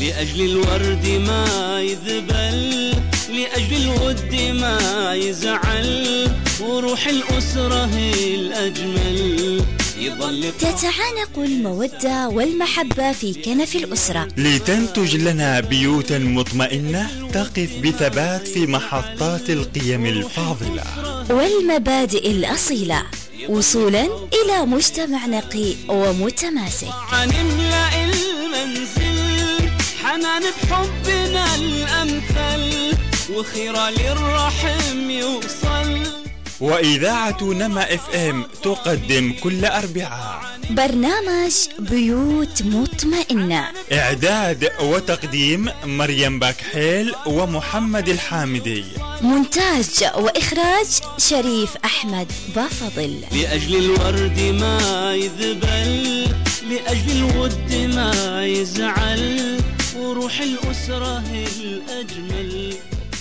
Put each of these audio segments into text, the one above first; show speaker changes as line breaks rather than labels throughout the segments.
لأجل الورد ما يذبل لأجل الود ما يزعل وروح الأسرة هي الأجمل.
يظل تتعانق المودة والمحبة في كنف الأسرة.
لتنتج لنا بيوتا مطمئنة تقف بثبات في محطات القيم الفاضلة.
والمبادئ الأصيلة وصولا إلى مجتمع نقي ومتماسك.
نملأ المنزل حنان بحبنا الأمثل وخيرة للرحم يوصل.
وإذاعة نما إف إم تقدم كل أربعاء.
برنامج بيوت مطمئنة.
إعداد وتقديم مريم باكحيل ومحمد الحامدي.
مونتاج وإخراج شريف أحمد بافضل.
لأجل الورد ما يذبل لأجل الود ما يزعل. وروح الأسرة الأجمل.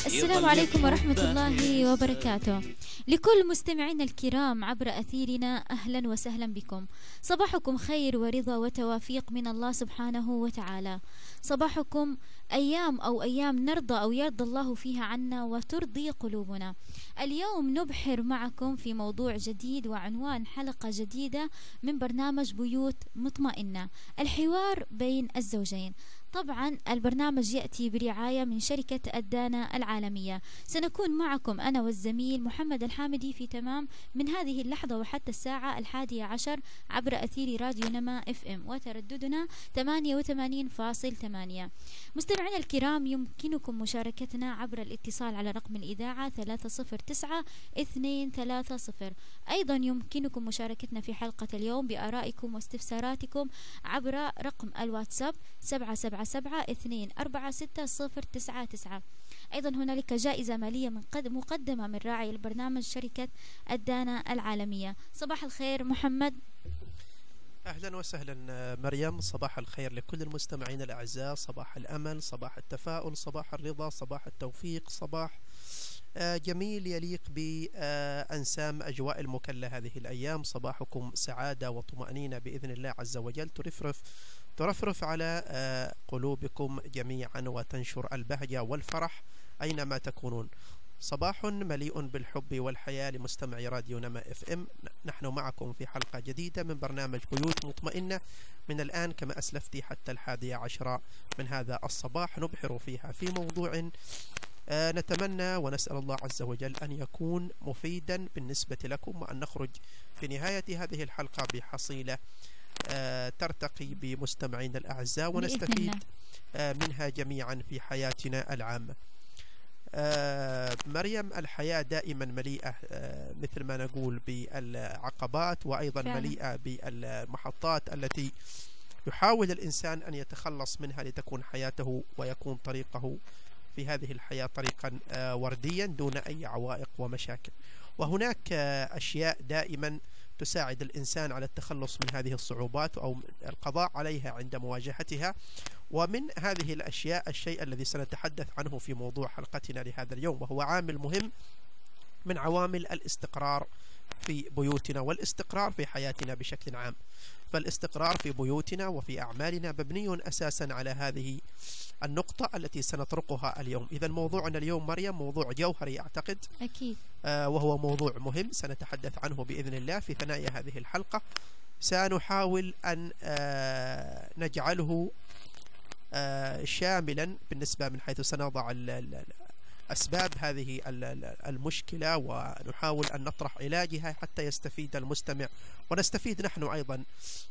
السلام عليكم ورحمة الله وبركاته. لكل مستمعينا الكرام عبر أثيرنا أهلا وسهلا بكم. صباحكم خير ورضا وتوافيق من الله سبحانه وتعالى. صباحكم أيام أو أيام نرضى أو يرضى الله فيها عنا وترضي قلوبنا. اليوم نبحر معكم في موضوع جديد وعنوان حلقة جديدة من برنامج بيوت مطمئنة. الحوار بين الزوجين. طبعا البرنامج يأتي برعاية من شركة الدانا العالمية. سنكون معكم أنا والزميل محمد الحامدي في تمام من هذه اللحظة وحتى الساعة الحادية عشر عبر أثير راديو نما إف إم وترددنا 88.8 مستمعينا الكرام يمكنكم مشاركتنا عبر الاتصال على رقم الإذاعة 309 230 أيضا يمكنكم مشاركتنا في حلقة اليوم بآرائكم واستفساراتكم عبر رقم الواتساب 77 سبعة اثنين أربعة ستة صفر تسعة تسعة. أيضا هنالك جائزة مالية من قد مقدمة من راعي البرنامج شركة الدانا العالمية. صباح الخير محمد.
أهلا وسهلا مريم. صباح الخير لكل المستمعين الأعزاء. صباح الأمل صباح التفاؤل صباح الرضا صباح التوفيق صباح آه، جميل يليق بأنسام أجواء المكلة هذه الأيام. صباحكم سعادة وطمأنينة بإذن الله عز وجل. ترفرف ترفرف على آه، قلوبكم جميعا وتنشر البهجة والفرح أينما تكونون. صباح مليء بالحب والحياة لمستمعي راديو نما إف إم. نحن معكم في حلقة جديدة من برنامج بيوت مطمئنة. من الآن كما أسلفت حتى الحادية عشرة من هذا الصباح نبحر فيها في موضوع آه، نتمنى ونسأل الله عز وجل أن يكون مفيدا بالنسبة لكم وأن نخرج في نهاية هذه الحلقة بحصيلة ترتقي بمستمعين الأعزاء ونستفيد آه، منها جميعا في حياتنا العامة. آه، مريم الحياة دائما مليئة مثل ما نقول بالعقبات وأيضا فعلا. مليئة بالمحطات التي يحاول الإنسان أن يتخلص منها لتكون حياته ويكون طريقه في هذه الحياة طريقا ورديا دون أي عوائق ومشاكل. وهناك أشياء دائما تساعد الإنسان على التخلص من هذه الصعوبات أو القضاء عليها عند مواجهتها. ومن هذه الأشياء الشيء الذي سنتحدث عنه في موضوع حلقتنا لهذا اليوم وهو عامل مهم من عوامل الاستقرار في بيوتنا والاستقرار في حياتنا بشكل عام. فالاستقرار في بيوتنا وفي أعمالنا مبني أساسا على هذه النقطة التي سنطرقها اليوم. إذا موضوعنا اليوم مريم موضوع جوهري أعتقد.
أكيد.
آه وهو موضوع مهم سنتحدث عنه بإذن الله في ثنايا هذه الحلقة. سنحاول أن آه نجعله آه شاملا بالنسبة من حيث سنضع أسباب هذه المشكلة ونحاول أن نطرح علاجها حتى يستفيد المستمع. ونستفيد نحن أيضا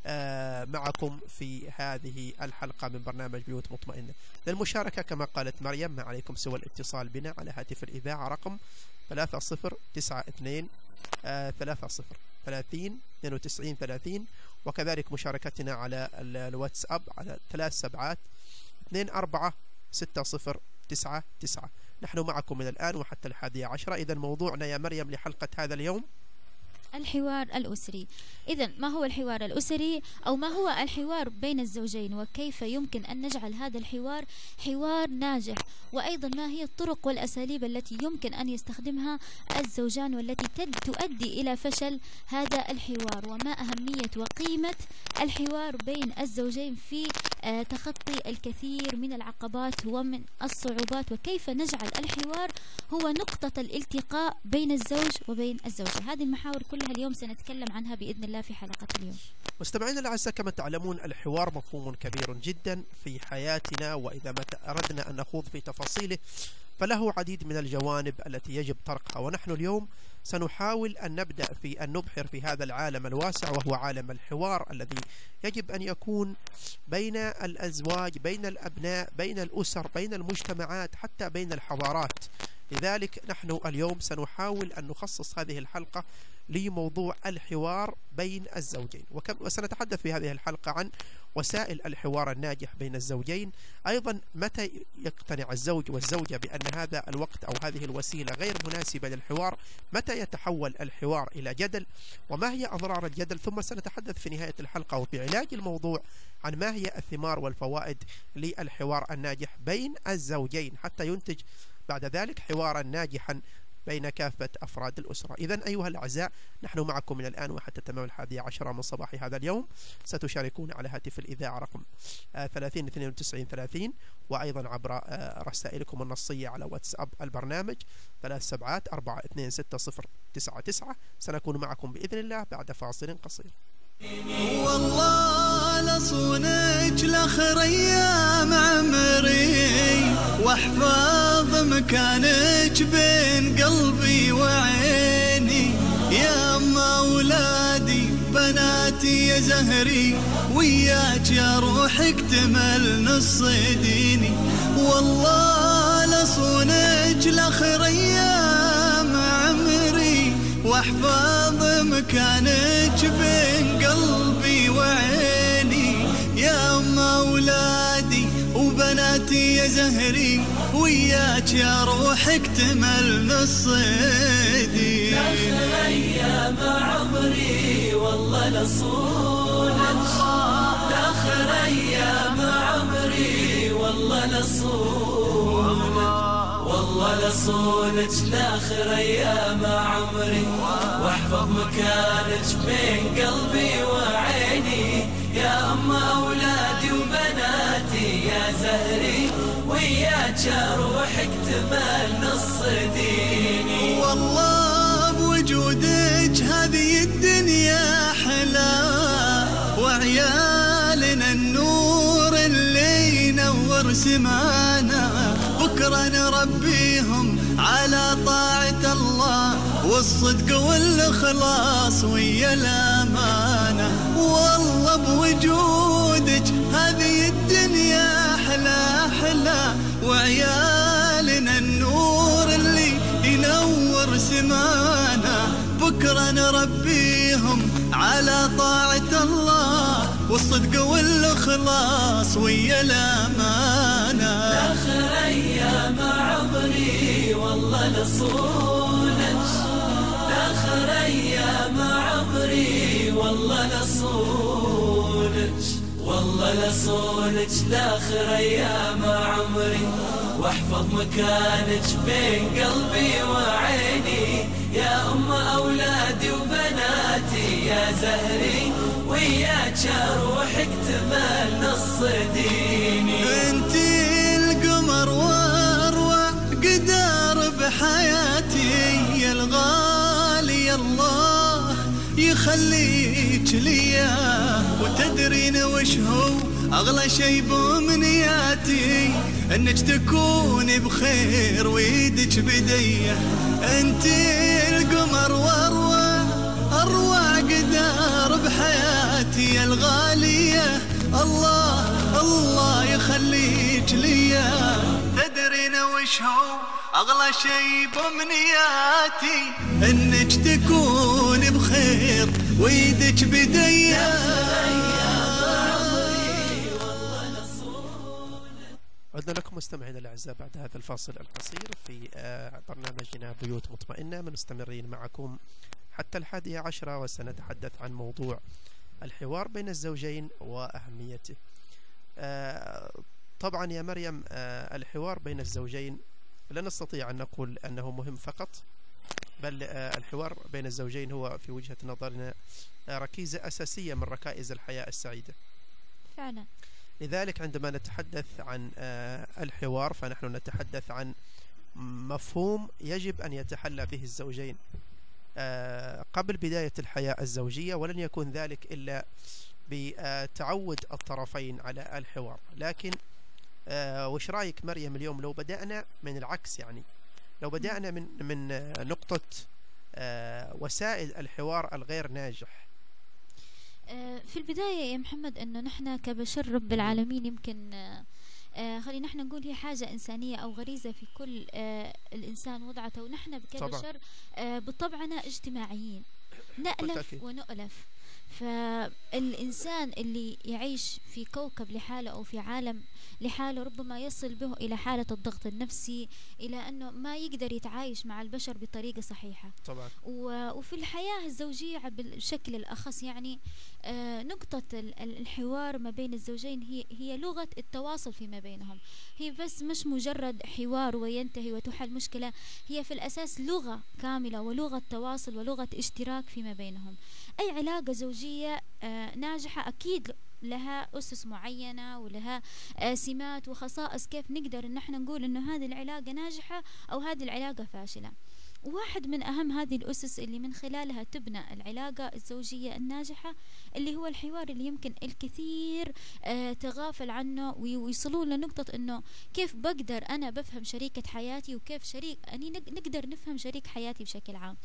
آه، معكم في هذه الحلقة من برنامج بيوت مطمئنة للمشاركة كما قالت مريم ما عليكم سوى الاتصال بنا على هاتف الإذاعة رقم 3092 30 30 92 30 وكذلك مشاركتنا على الواتساب على ثلاث سبعات 2 4 6 0 9 9 نحن معكم من الآن وحتى الحادية عشرة. إذا موضوعنا يا مريم لحلقة هذا اليوم
الحوار الأسري. إذا ما هو الحوار الأسري؟ أو ما هو الحوار بين الزوجين؟ وكيف يمكن أن نجعل هذا الحوار حوار ناجح؟ وأيضا ما هي الطرق والأساليب التي يمكن أن يستخدمها الزوجان والتي تؤدي إلى فشل هذا الحوار؟ وما أهمية وقيمة الحوار بين الزوجين في آه، تخطي الكثير من العقبات ومن الصعوبات؟ وكيف نجعل الحوار هو نقطة الالتقاء بين الزوج وبين الزوجة؟ هذه المحاور كلها اليوم سنتكلم عنها بإذن الله في حلقة اليوم.
مستمعينا الأعزاء كما تعلمون الحوار مفهوم كبير جدا في حياتنا وإذا ما أردنا أن نخوض في تفاصيله فله عديد من الجوانب التي يجب طرقها. ونحن اليوم سنحاول أن نبدأ في أن نبحر في هذا العالم الواسع وهو عالم الحوار الذي يجب أن يكون بين الأزواج بين الأبناء بين الأسر بين المجتمعات حتى بين الحضارات لذلك نحن اليوم سنحاول أن نخصص هذه الحلقة لموضوع الحوار بين الزوجين. وسنتحدث في هذه الحلقة عن وسائل الحوار الناجح بين الزوجين. أيضا متى يقتنع الزوج والزوجة بأن هذا الوقت أو هذه الوسيلة غير مناسبة للحوار؟ متى يتحول الحوار إلى جدل؟ وما هي أضرار الجدل؟ ثم سنتحدث في نهاية الحلقة وفي علاج الموضوع عن ما هي الثمار والفوائد للحوار الناجح بين الزوجين حتى ينتج بعد ذلك حوارا ناجحا بين كافة أفراد الأسرة. إذا أيها الأعزاء نحن معكم من الآن وحتى تمام الحادية عشرة من صباح هذا اليوم. ستشاركون على هاتف الإذاعة رقم 30 92 30 وأيضا عبر آه، رسائلكم النصية على واتساب البرنامج ثلاث سبعات أربعة اثنين ستة صفر تسعة تسعة. سنكون معكم بإذن الله بعد فاصل قصير.
والله لصونك لآخر أيام عمري وأحفظ مكانك بين قلبي وعيني. يا ام اولادي بناتي يا زهري وياك يا روح اكتمل نص ديني. والله لصونك لآخر أيام واحفظ مكانك بين قلبي وعيني. يا ام اولادي وبناتي يا زهري وياك يا روح اكتمل نصيدي
اخر أيام عمري والله لصونك اخر أيام عمري والله لصونك والله لصونك لآخر أيام عمري. واحفظ مكانك بين قلبي وعيني. يا ام أولادي وبناتي يا زهري وياك أروح اكتمل نص ديني.
والله بوجودك هذه الدنيا حلا وعيالنا النور اللي ينور سمانا. بكرة نربيهم على طاعة الله والصدق والإخلاص ويا الأمانة. والله بوجودك هذه الدنيا أحلى أحلى. وعيالنا النور اللي ينور سمانا. بكرة نربيهم على طاعة الله. والصدق والإخلاص ويا الأمانة.
آخر أيام عمري والله لصونك آخر أيام عمري والله لصونك والله لصونك لآخر أيام عمري واحفظ مكانك بين قلبي وعيني يا أم أولادي وبناتي يا زهري وياك أروح اكتمل نص ديني.
انتي القمر واروع قدر بحياتي. يا الغالي الله يخليك ليا وتدرين وش هو؟ أغلى شي بأمنياتي. إنك تكوني بخير ويدك بدية. انتي القمر واروع اروع قدر بحياتي. يا الغالية. الله الله يخليك ليا. تدرين وش هو؟ أغلى شي بأمنياتي إنك تكون بخير ويدك بديا.
عدنا لكم مستمعينا الأعزاء بعد هذا الفاصل القصير في آه، برنامجنا بيوت مطمئنة. مستمرين معكم حتى الحادية عشرة وسنتحدث عن موضوع الحوار بين الزوجين وأهميته. آه، طبعا يا مريم آه، الحوار بين الزوجين لا نستطيع أن نقول أنه مهم فقط بل آه، الحوار بين الزوجين هو في وجهة نظرنا ركيزة أساسية من ركائز الحياة السعيدة.
فعلا.
لذلك عندما نتحدث عن الحوار فنحن نتحدث عن مفهوم يجب أن يتحلى به الزوجين. قبل بداية الحياة الزوجية ولن يكون ذلك إلا بتعود الطرفين على الحوار. لكن آه، وش رأيك مريم اليوم لو بدأنا من العكس يعني؟ لو بدأنا من من نقطة آه، وسائل الحوار الغير ناجح.
آه، في البداية يا محمد أنه نحن كبشر رب العالمين يمكن خلينا نحن نقول هي حاجة إنسانية أو غريزة في كل الإنسان وضعته. ونحن كبشر بطبعنا اجتماعيين. نألف ونؤلف. فالإنسان اللي يعيش في كوكب لحاله أو في عالم لحاله ربما يصل به إلى حالة الضغط النفسي إلى أنه ما يقدر يتعايش مع البشر بطريقة صحيحة.
طبعا.
وفي الحياة الزوجية بالشكل الأخص يعني آه، نقطة الحوار ما بين الزوجين هي هي لغة التواصل فيما بينهم. هي بس مش مجرد حوار وينتهي وتحل مشكلة هي في الأساس لغة كاملة ولغة تواصل ولغة اشتراك فيما بينهم. أي علاقة زوجية ناجحة أكيد لها أسس معينة ولها آه، سمات وخصائص كيف نقدر إن إحنا نقول إنه هذه العلاقة ناجحة أو هذه العلاقة فاشلة. واحد من أهم هذه الأسس اللي من خلالها تبنى العلاقة الزوجية الناجحة اللي هو الحوار اللي يمكن الكثير آه تغافل عنه ويوصلون لنقطة أنه كيف بقدر أنا بفهم شريكة حياتي وكيف شريك أني نقدر نفهم شريك حياتي بشكل عام.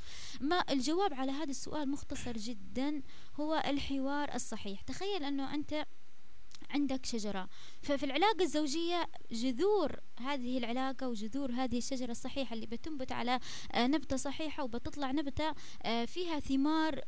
ما الجواب على هذا السؤال مختصر جدا هو الحوار الصحيح. تخيل أنه أنت عندك شجرة. ففي العلاقة الزوجية جذور هذه العلاقة وجذور هذه الشجرة الصحيحة اللي بتنبت على آه، نبتة صحيحة وبتطلع نبتة آه، فيها ثمار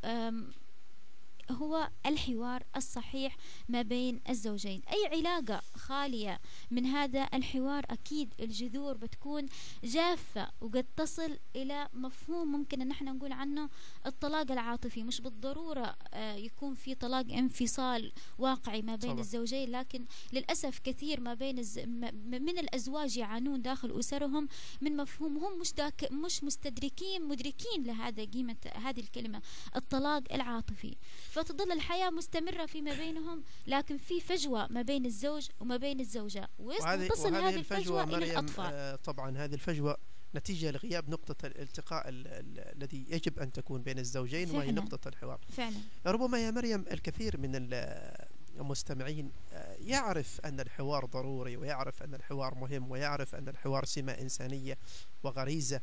هو الحوار الصحيح ما بين الزوجين. أي علاقة خالية من هذا الحوار أكيد الجذور بتكون جافة وقد تصل إلى مفهوم ممكن أن إحنا نقول عنه الطلاق العاطفي. مش بالضرورة آه، يكون في طلاق انفصال واقعي ما بين طبعا. الزوجين لكن للأسف كثير ما بين الز... من الأزواج يعانون داخل أسرهم من مفهوم هم مش داك... مش مستدركين مدركين لهذا قيمة هذه الكلمة الطلاق العاطفي. فتظل الحياة مستمرة فيما بينهم لكن في فجوة ما بين الزوج وما بين الزوجة. وتصل هذه الفجوة, الفجوة إلى الأطفال.
آه طبعا هذه الفجوة نتيجة لغياب نقطة الالتقاء الذي يجب أن تكون بين الزوجين وهي نقطة الحوار.
فعلا.
ربما يا مريم الكثير من المستمعين آه، يعرف أن الحوار ضروري ويعرف أن الحوار مهم ويعرف أن الحوار سمة إنسانية وغريزة.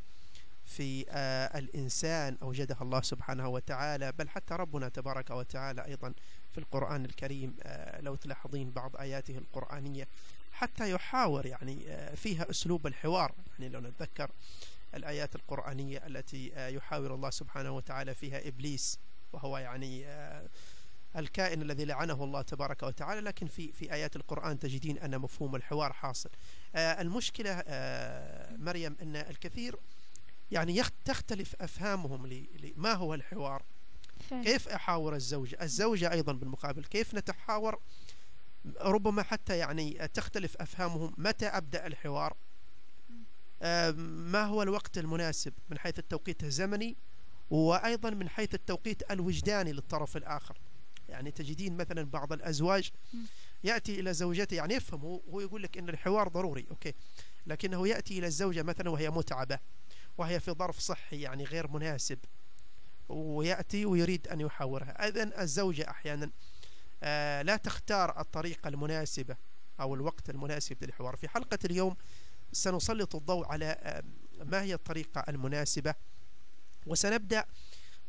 في آه، الإنسان أوجدها الله سبحانه وتعالى بل حتى ربنا تبارك وتعالى أيضا في القرآن الكريم آه، لو تلاحظين بعض آياته القرآنية حتى يحاور يعني آه، فيها أسلوب الحوار. يعني لو نتذكر الآيات القرآنية التي يحاور الله سبحانه وتعالى فيها إبليس وهو يعني الكائن الذي لعنه الله تبارك وتعالى. لكن في في آيات القرآن تجدين أن مفهوم الحوار حاصل. المشكلة مريم أن الكثير يعني تختلف أفهامهم لما هو الحوار. كيف أحاور الزوجة الزوجة أيضا بالمقابل كيف نتحاور؟ ربما حتى يعني تختلف أفهامهم. متى أبدأ الحوار؟ ما هو الوقت المناسب من حيث التوقيت الزمني؟ وأيضا من حيث التوقيت الوجداني للطرف الآخر. يعني تجدين مثلا بعض الأزواج يأتي إلى زوجته يعني يفهم هو يقول لك إن الحوار ضروري أوكي. لكنه يأتي إلى الزوجة مثلا وهي متعبة. وهي في ظرف صحي يعني غير مناسب ويأتي ويريد أن يحاورها. إذن الزوجة أحيانا آه، لا تختار الطريقة المناسبة أو الوقت المناسب للحوار. في حلقة اليوم سنسلط الضوء على آه، ما هي الطريقة المناسبة وسنبدأ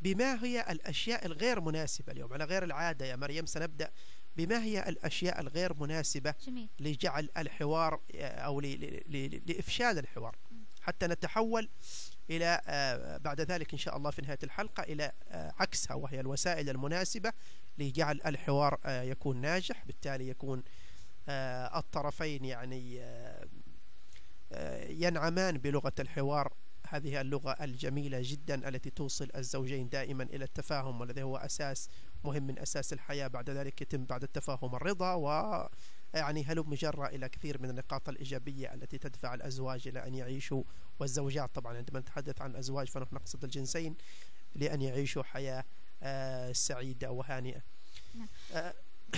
بما هي الأشياء الغير مناسبة اليوم. على غير العادة يا مريم سنبدأ بما هي الأشياء الغير مناسبة
جميل.
لجعل الحوار آه، أو لإفشال الحوار. حتى نتحول إلى آه، بعد ذلك إن شاء الله في نهاية الحلقة إلى آه، عكسها وهي الوسائل المناسبة لجعل الحوار آه، يكون ناجح بالتالي يكون الطرفين يعني ينعمان بلغة الحوار. هذه اللغة الجميلة جدا التي توصل الزوجين دائما إلى التفاهم والذي هو أساس مهم من أساس الحياة بعد ذلك يتم بعد التفاهم الرضا و يعني هلم جرة إلى كثير من النقاط الإيجابية التي تدفع الأزواج إلى أن يعيشوا؟ والزوجات طبعا عندما نتحدث عن الأزواج فنحن نقصد الجنسين لأن يعيشوا حياة آه، سعيدة وهانئة.
نعم.
آه،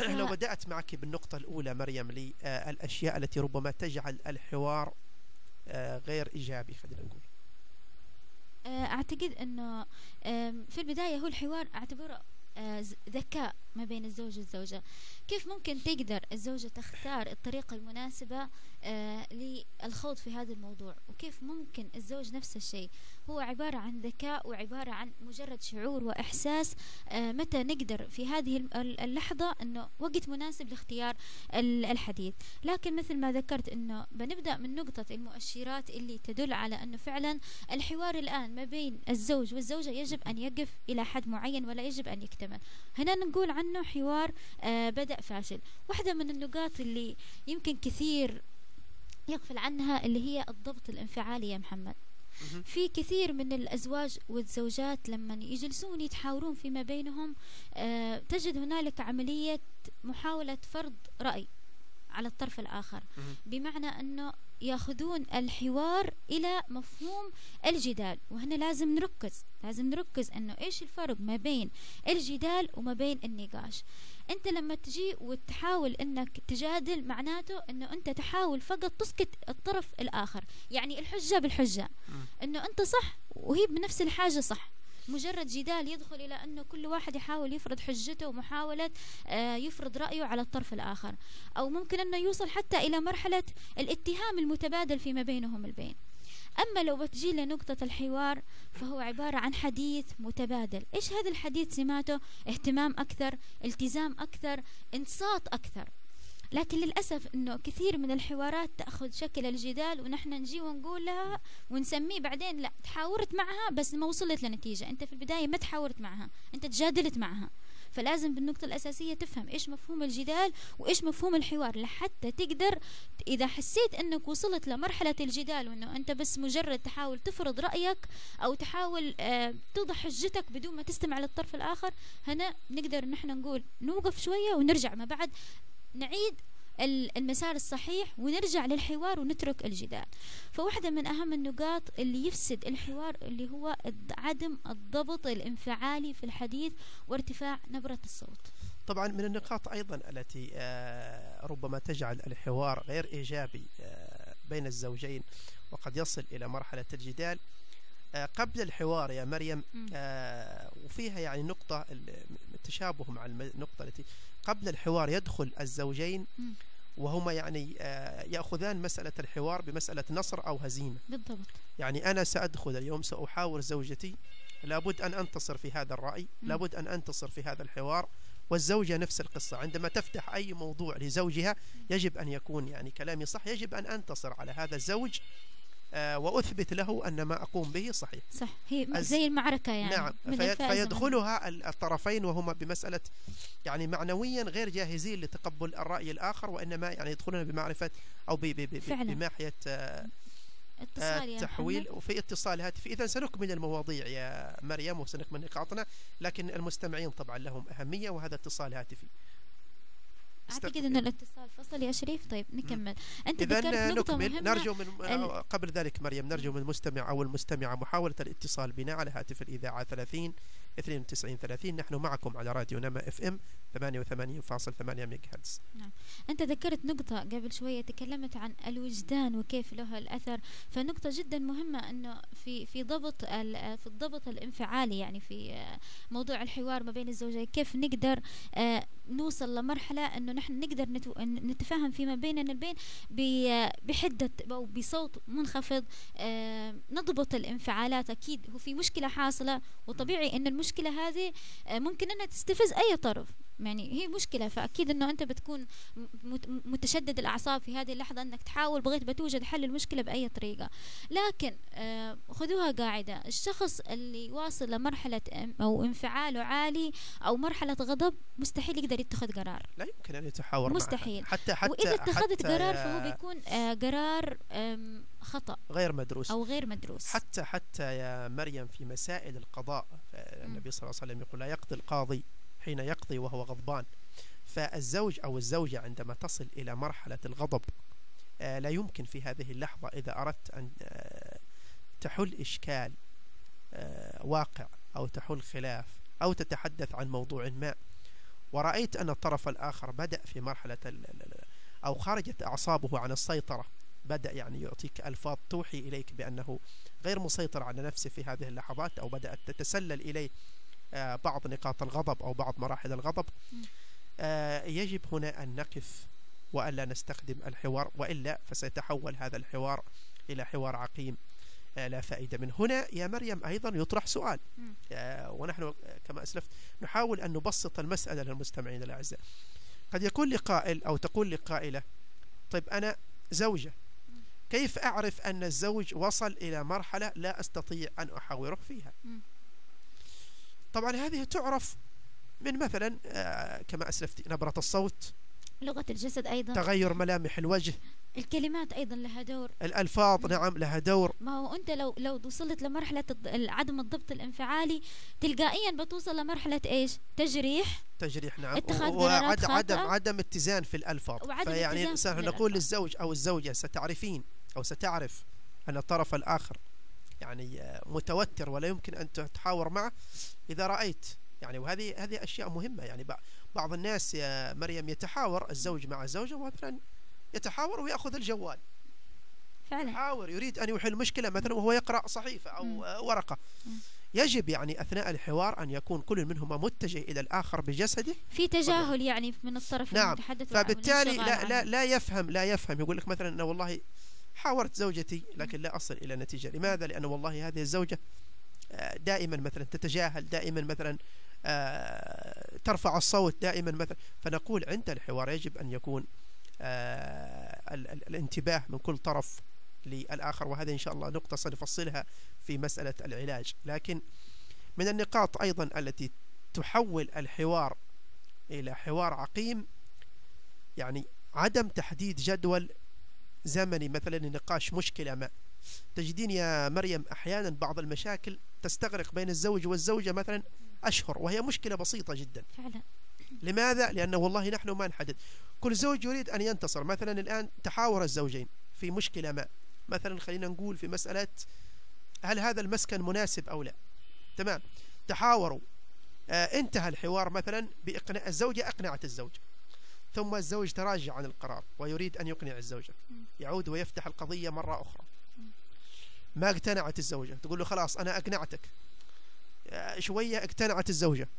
لو بدأت معك بالنقطة الأولى مريم للأشياء التي ربما تجعل الحوار آه، غير إيجابي خلينا نقول.
آه، أعتقد إنه آم، في البداية هو الحوار أعتبره آه، ز- ذكاء ما بين الزوج والزوجة. كيف ممكن تقدر الزوجة تختار الطريقة المناسبة آه، للخوض في هذا الموضوع وكيف ممكن الزوج نفس الشيء. هو عبارة عن ذكاء وعبارة عن مجرد شعور وإحساس. آه، متى نقدر في هذه اللحظة أنه وقت مناسب لاختيار ال- الحديث. لكن مثل ما ذكرت أنه بنبدأ من نقطة المؤشرات اللي تدل على أنه فعلا الحوار الآن ما بين الزوج والزوجة يجب أن يقف إلى حد معين ولا يجب أن يكتمل. هنا نقول عنه حوار آه بدأ فاشل. واحدة من النقاط اللي يمكن كثير يغفل عنها اللي هي الضبط الانفعالي يا محمد. في كثير من الأزواج والزوجات لما يجلسون يتحاورون فيما بينهم آه تجد هنالك عملية محاولة فرض رأي على الطرف الآخر. بمعنى أنه يأخذون الحوار إلى مفهوم الجدال. وهنا لازم نركز. لازم نركز أنه إيش الفرق ما بين الجدال وما بين النقاش. أنت لما تجي وتحاول أنك تجادل معناته أنه أنت تحاول فقط تسكت الطرف الآخر. يعني الحجة بالحجة. أنه أنت صح وهي بنفس الحاجة صح. مجرد جدال يدخل إلى أنه كل واحد يحاول يفرض حجته ومحاولة آه، يفرض رأيه على الطرف الآخر. أو ممكن أنه يوصل حتى إلى مرحلة الاتهام المتبادل فيما بينهم البين. أما لو بتجي لنقطة الحوار فهو عبارة عن حديث متبادل. إيش هذا الحديث سماته؟ اهتمام أكثر التزام أكثر انصات أكثر. لكن للأسف أنه كثير من الحوارات تأخذ شكل الجدال ونحن نجي ونقول لها ونسميه بعدين. لا تحاورت معها بس ما وصلت لنتيجة. أنت في البداية ما تحاورت معها أنت تجادلت معها. فلازم بالنقطة الأساسية تفهم إيش مفهوم الجدال وإيش مفهوم الحوار لحتى تقدر إذا حسيت أنك وصلت لمرحلة الجدال وأنه أنت بس مجرد تحاول تفرض رأيك أو تحاول آه، توضح حجتك بدون ما تستمع للطرف الآخر هنا نقدر نحن نقول نوقف شوية ونرجع ما بعد. نعيد ال- المسار الصحيح ونرجع للحوار ونترك الجدال. فواحدة من أهم النقاط اللي يفسد الحوار اللي هو عدم الضبط الانفعالي في الحديث وارتفاع نبرة الصوت.
طبعا من النقاط أيضا التي آه، ربما تجعل الحوار غير إيجابي آه، بين الزوجين وقد يصل إلى مرحلة الجدال. آه، قبل الحوار يا مريم وفيها يعني نقطة ال- التشابه مع النقطة التي قبل الحوار يدخل الزوجين. وهما يعني آه، يأخذان مسألة الحوار بمسألة نصر أو هزيمة
بالضبط
يعني أنا سأدخل اليوم سأحاور زوجتي لابد أن أنتصر في هذا الرأي
مم.
لابد أن أنتصر في هذا الحوار والزوجة نفس القصة عندما تفتح أي موضوع لزوجها يجب أن يكون يعني كلامي صح يجب أن أنتصر على هذا الزوج آه، وأثبت له أن ما أقوم به صحيح.
صح. هي زي المعركة يعني
نعم. في فيدخلها ال- الطرفين وهما بمسألة يعني معنويا غير جاهزين لتقبل الرأي الآخر وإنما يعني يدخلون بمعرفة أو ب- ب- ب-
فعلا.
بناحية آه،
اتصال
التحويل
محمد
وفي اتصال هاتفي إذا سنكمل المواضيع يا مريم وسنكمل نقاطنا لكن المستمعين طبعا لهم أهمية وهذا اتصال هاتفي.
أعتقد أن الاتصال فصل يا شريف. طيب نكمل. أنت ذكرت
نكمل.
مهمة.
نرجو من قبل ذلك مريم نرجو من المستمع أو المستمعة محاولة الاتصال بنا على هاتف الإذاعة 30 92 30 نحن معكم على راديو نما إف إم 88.8 ميجا هرتز
أنت ذكرت نقطة قبل شوية تكلمت عن الوجدان وكيف له الأثر. فنقطة جدا مهمة أنه في في ضبط في الضبط الانفعالي يعني في موضوع الحوار ما بين الزوجين كيف نقدر آه، نوصل لمرحلة أنه نحن نقدر نتفاهم فيما بيننا البين بحدة أو بصوت منخفض. آه، نضبط الانفعالات. أكيد هو في مشكلة حاصلة وطبيعي أن المشكلة هذه آه، ممكن أنها تستفز أي طرف يعني هي مشكلة فأكيد أنه أنت بتكون متشدد الأعصاب في هذه اللحظة أنك تحاول بغيت بتوجد حل المشكلة بأي طريقة لكن آه، خذوها قاعدة الشخص اللي واصل لمرحلة أو انفعاله عالي أو مرحلة غضب مستحيل يقدر يتخذ قرار
لا يمكن أن يتحاور معها.
مستحيل.
حتى حتى
وإذا اتخذت
حتى
قرار فهو بيكون آه، قرار خطأ
غير مدروس.
أو غير مدروس.
حتى حتى يا مريم في مسائل القضاء النبي صلى الله عليه وسلم يقول لا يقضي القاضي حين يقضي وهو غضبان. فالزوج أو الزوجة عندما تصل إلى مرحلة الغضب آه، لا يمكن في هذه اللحظة إذا أردت أن آه، تحل إشكال آه، واقع أو تحل خلاف أو تتحدث عن موضوع ما. ورأيت أن الطرف الآخر بدأ في مرحلة أو خرجت أعصابه عن السيطرة. بدأ يعني يعطيك ألفاظ توحي إليك بأنه غير مسيطر على نفسه في هذه اللحظات أو بدأت تتسلل إليه آه، بعض نقاط الغضب أو بعض مراحل الغضب. آه، يجب هنا أن نقف وألا نستخدم الحوار وإلا فسيتحول هذا الحوار إلى حوار عقيم آه، لا فائدة منه. هنا يا مريم أيضا يطرح سؤال. ونحن كما أسلفت نحاول أن نبسط المسألة للمستمعين الأعزاء. قد يقول لقائل أو تقول لقائلة طيب أنا زوجة كيف أعرف أن الزوج وصل إلى مرحلة لا أستطيع أن أحاوره فيها. طبعا هذه تعرف من مثلا آه، كما أسلفت نبرة الصوت
لغة الجسد أيضا.
تغير ملامح الوجه
الكلمات أيضا لها دور.
الألفاظ نعم لها دور.
ما هو أنت لو لو وصلت لمرحلة الض- عدم الضبط الانفعالي تلقائيا بتوصل لمرحلة إيش؟ تجريح.
تجريح نعم.
اتخاذ
و-
قرارات
وعد- عدم اتزان في الألفاظ.
وعدم
فيعني نقول. للزوج أو الزوجة ستعرفين أو ستعرف أن الطرف الآخر يعني آه، متوتر ولا يمكن أن تتحاور معه إذا رأيت. يعني وهذه هذه أشياء مهمة. يعني بع- بعض الناس يا مريم يتحاور الزوج مع الزوجة مثلا يتحاور ويأخذ الجوال.
فعلا.
يحاور يريد أن يحل مشكلة مثلا وهو يقرأ صحيفة. أو آه، ورقة.
مم.
يجب يعني أثناء الحوار أن يكون كل منهما متجه إلى الآخر بجسده.
في تجاهل يعني من الطرف
نعم،
المتحدث
فبالتالي لا لا. لا يفهم لا يفهم. يقول لك مثلا أنا والله حاورت زوجتي لكن لا أصل إلى نتيجة. لماذا؟ لأن والله هذه الزوجة آه، دائما مثلا تتجاهل دائما مثلا آه، ترفع الصوت دائما مثلا. فنقول عند الحوار يجب أن يكون آه، ال- ال- الانتباه من كل طرف للآخر وهذا إن شاء الله نقطة سنفصلها في مسألة العلاج. لكن من النقاط أيضا التي تحول الحوار إلى حوار عقيم يعني عدم تحديد جدول زمني مثلا لنقاش مشكلة ما. تجدين يا مريم أحيانا بعض المشاكل تستغرق بين الزوج والزوجة مثلا أشهر وهي مشكلة بسيطة جدا.
فعلا.
لماذا؟ لأنه والله نحن ما نحدد. كل زوج يريد أن ينتصر. مثلا الآن تحاور الزوجين في مشكلة ما. مثلا خلينا نقول في مسألة هل هذا المسكن مناسب أو لا. تمام. تحاوروا. آه انتهى الحوار مثلا بإقناع الزوجة أقنعت الزوج. ثم الزوج تراجع عن القرار ويريد أن يقنع الزوجة. يعود ويفتح القضية مرة أخرى. ما اقتنعت الزوجة؟ تقول له خلاص أنا أقنعتك. آه، شوية اقتنعت الزوجة.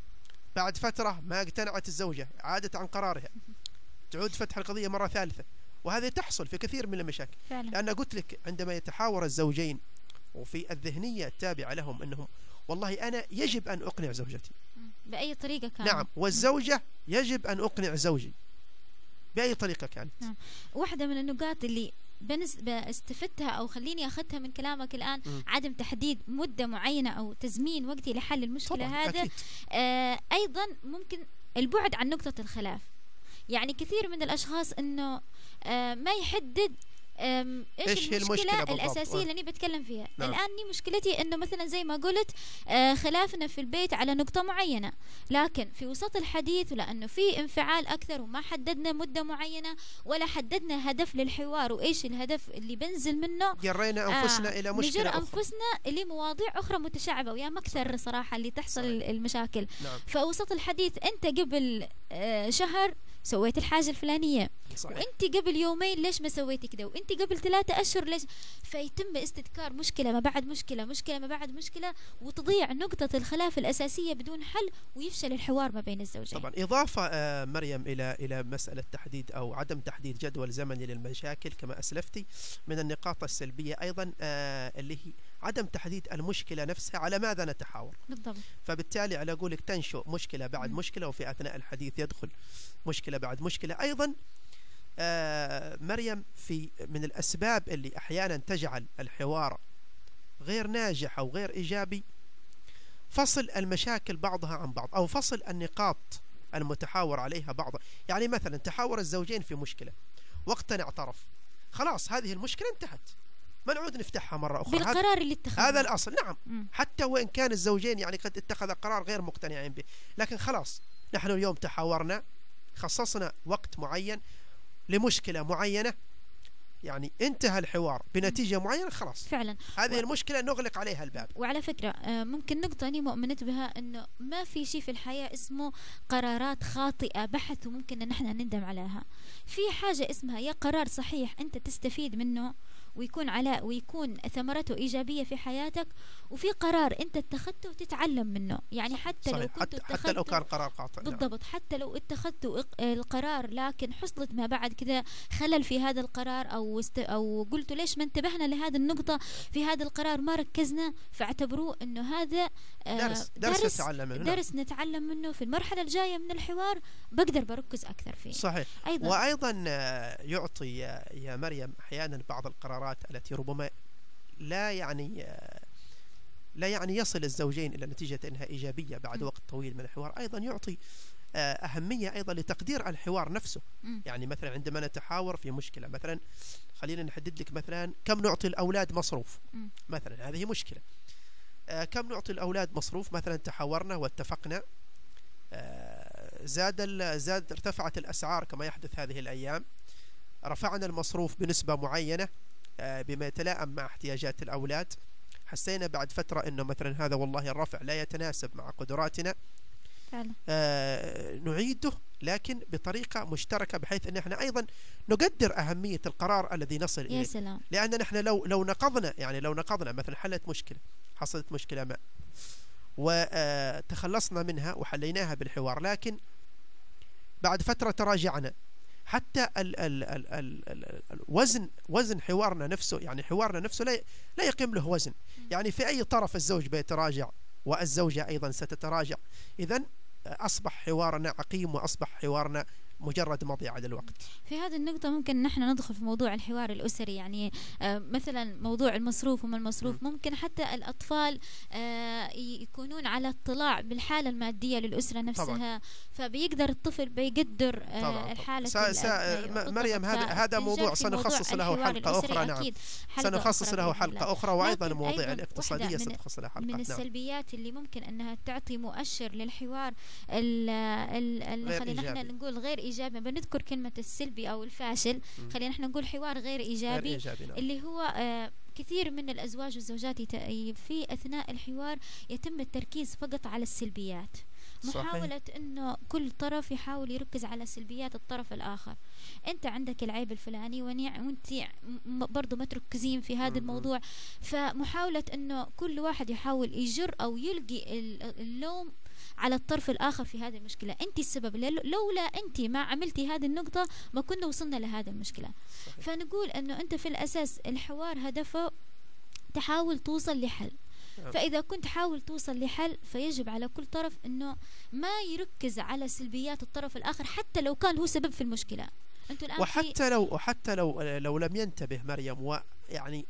بعد فترة ما اقتنعت الزوجة عادت عن قرارها. تعود فتح القضية مرة ثالثة. وهذه تحصل في كثير من المشاكل.
فعلا.
لأن قلت لك عندما يتحاور الزوجين وفي الذهنية التابعة لهم أنهم والله أنا يجب أن أقنع زوجتي.
مم. بأي طريقة كان؟
نعم والزوجة يجب أن أقنع زوجي. بأي طريقة كانت
نعم. واحدة من النقاط اللي بنس استفدتها أو خليني اخذها من كلامك الآن
مم.
عدم تحديد مدة معينة أو تزمين وقتي لحل المشكلة
طبعا
هذا آه أيضا ممكن البعد عن نقطة الخلاف يعني كثير من الأشخاص إنه آه ما يحدد إيش,
إيش هي المشكلة؟
الأساسية
آه.
اللي أنا بتكلم فيها
نعم.
الآن ني مشكلتي إنه مثلا زي ما قلت آه خلافنا في البيت على نقطة معينة لكن في وسط الحديث ولأنه في انفعال أكثر وما حددنا مدة معينة ولا حددنا هدف للحوار وإيش الهدف اللي بنزل منه
جرينا أنفسنا إلى مشكلة
نجر
أخرى
أنفسنا لمواضيع أخرى متشعبة ويا مكثر صراحة اللي تحصل
صحيح.
المشاكل
نعم
فوسط الحديث أنت قبل آه، شهر سويت الحاجة الفلانية.
صحيح.
وانت قبل يومين ليش ما سويتي كذا وانت قبل ثلاثة أشهر ليش؟ فيتم استذكار مشكلة ما بعد مشكلة مشكلة ما بعد مشكلة وتضيع نقطة الخلاف الأساسية بدون حل ويفشل الحوار ما بين الزوجين.
طبعا إضافة آه، مريم إلى إلى مسألة تحديد أو عدم تحديد جدول زمني للمشاكل كما أسلفتي من النقاط السلبية أيضا آه، اللي هي عدم تحديد المشكلة نفسها على ماذا نتحاور.
بالضبط.
فبالتالي على قولك تنشؤ مشكلة بعد
مم.
مشكلة وفي أثناء الحديث يدخل مشكلة بعد مشكلة. أيضا آه، مريم في من الأسباب اللي أحيانا تجعل الحوار غير ناجح أو غير إيجابي فصل المشاكل بعضها عن بعض أو فصل النقاط المتحاور عليها بعض. يعني مثلا تحاور الزوجين في مشكلة وقتا اعترف خلاص هذه المشكلة انتهت. ما نعود نفتحها مرة أخرى. هذا-
بالقرار اللي اتخذه.
هذا الأصل. نعم. حتى وإن كان الزوجين يعني قد اتخذ قرار غير مقتنعين به. لكن خلاص نحن اليوم تحاورنا خصصنا وقت معين لمشكلة معينة. يعني انتهى الحوار بنتيجة معينة خلاص.
فعلا.
هذه
و-
المشكلة نغلق عليها الباب.
وعلى فكرة آه، ممكن نقطة أني مؤمنة بها أنه ما في شيء في الحياة اسمه قرارات خاطئة بحث وممكن أن إحنا نندم عليها. في حاجة اسمها يا قرار صحيح أنت تستفيد منه ويكون على ويكون ثمرته إيجابية في حياتك وفي قرار أنت اتخذته وتتعلم منه. يعني حتى لو
صحيح.
كنت
حتى, حتى لو كان قرار خاطئ نعم.
بالضبط. حتى لو اتخذت القرار لكن حصلت ما بعد كذا خلل في هذا القرار أو است أو قلتوا ليش ما انتبهنا لهذه النقطة في هذا القرار ما ركزنا فاعتبروه إنه هذا آه،
درس درس نتعلم منه.
درس نتعلم منه في المرحلة الجاية من الحوار بقدر بركز أكثر فيه.
صحيح.
أيضا.
وأيضا آه، يعطي يا يا مريم أحيانا بعض القرارات التي ربما لا يعني لا يعني يصل الزوجين إلى نتيجة أنها إيجابية بعد
م.
وقت طويل من الحوار. أيضا يعطي آه، أهمية أيضا لتقدير الحوار نفسه.
م.
يعني مثلا عندما نتحاور في مشكلة مثلا خلينا نحدد لك مثلا كم نعطي الأولاد مصروف؟
م.
مثلا هذه مشكلة. آه، كم نعطي الأولاد مصروف؟ مثلا تحاورنا واتفقنا. آه، زاد زاد ارتفعت الأسعار كما يحدث هذه الأيام. رفعنا المصروف بنسبة معينة. بما يتلائم مع احتياجات الأولاد. حسينا بعد فترة أنه مثلا هذا والله الرفع لا يتناسب مع قدراتنا.
فعلا.
آه، نعيده لكن بطريقة مشتركة بحيث أن إحنا أيضا نقدر أهمية القرار الذي نصل
يا
إليه.
سلام.
لأن نحن لو لو نقضنا يعني لو نقضنا مثلا حلت مشكلة حصلت مشكلة ما وتخلصنا منها وحليناها بالحوار لكن بعد فترة تراجعنا. حتى ال ال ال ال ال ال وزن وزن حوارنا نفسه يعني حوارنا نفسه لا لا يقيم له وزن. يعني في أي طرف الزوج بيتراجع والزوجة أيضا ستتراجع. إذا أصبح حوارنا عقيم وأصبح حوارنا مجرد مضيعة للوقت.
في هذه النقطة ممكن نحن ندخل في موضوع الحوار الأسري يعني آه، مثلا موضوع المصروف وما المصروف. ممكن حتى الأطفال آه، يكونون على اطلاع بالحالة المادية للأسرة نفسها. فبيقدر الطفل بيقدر آه،
طبعا
الحالة
سا سا. مريم هذا هذا موضوع سنخصص له حلقة أخرى نعم.
حلقة
سنخصص له حلقة. أخرى وأيضا المواضيع الاقتصادية سنخصص لها حلقات
من
نعم.
السلبيات اللي ممكن أنها تعطي مؤشر للحوار خلينا. نقول غير إيجابي بنذكر كلمة السلبي أو الفاشل. خلينا إحنا نقول حوار غير
غير
إيجابي
إيجابي نعم
اللي هو آه، كثير من الأزواج والزوجات يت- في أثناء الحوار يتم التركيز فقط على السلبيات
صحيح.
محاولة إنه كل طرف يحاول يركز على سلبيات الطرف الآخر أنت عندك العيب الفلاني وإنت برضو ما تركزين في هذا. الموضوع فمحاولة إنه كل واحد يحاول يجر أو يلقي ال- اللوم على الطرف الآخر في هذه المشكلة. أنت السبب. لو- لولا أنت ما عملتي هذه النقطة ما كنا وصلنا لهذه المشكلة.
صحيح.
فنقول إنه أنت في الأساس الحوار هدفه تحاول توصل لحل.
نعم.
فإذا كنت حاول توصل لحل فيجب على كل طرف أنه ما يركز على سلبيات الطرف الآخر حتى لو كان هو سبب في المشكلة. أنتوا الآن
وحتى لو وحتى لو لو لم ينتبه مريم ويعني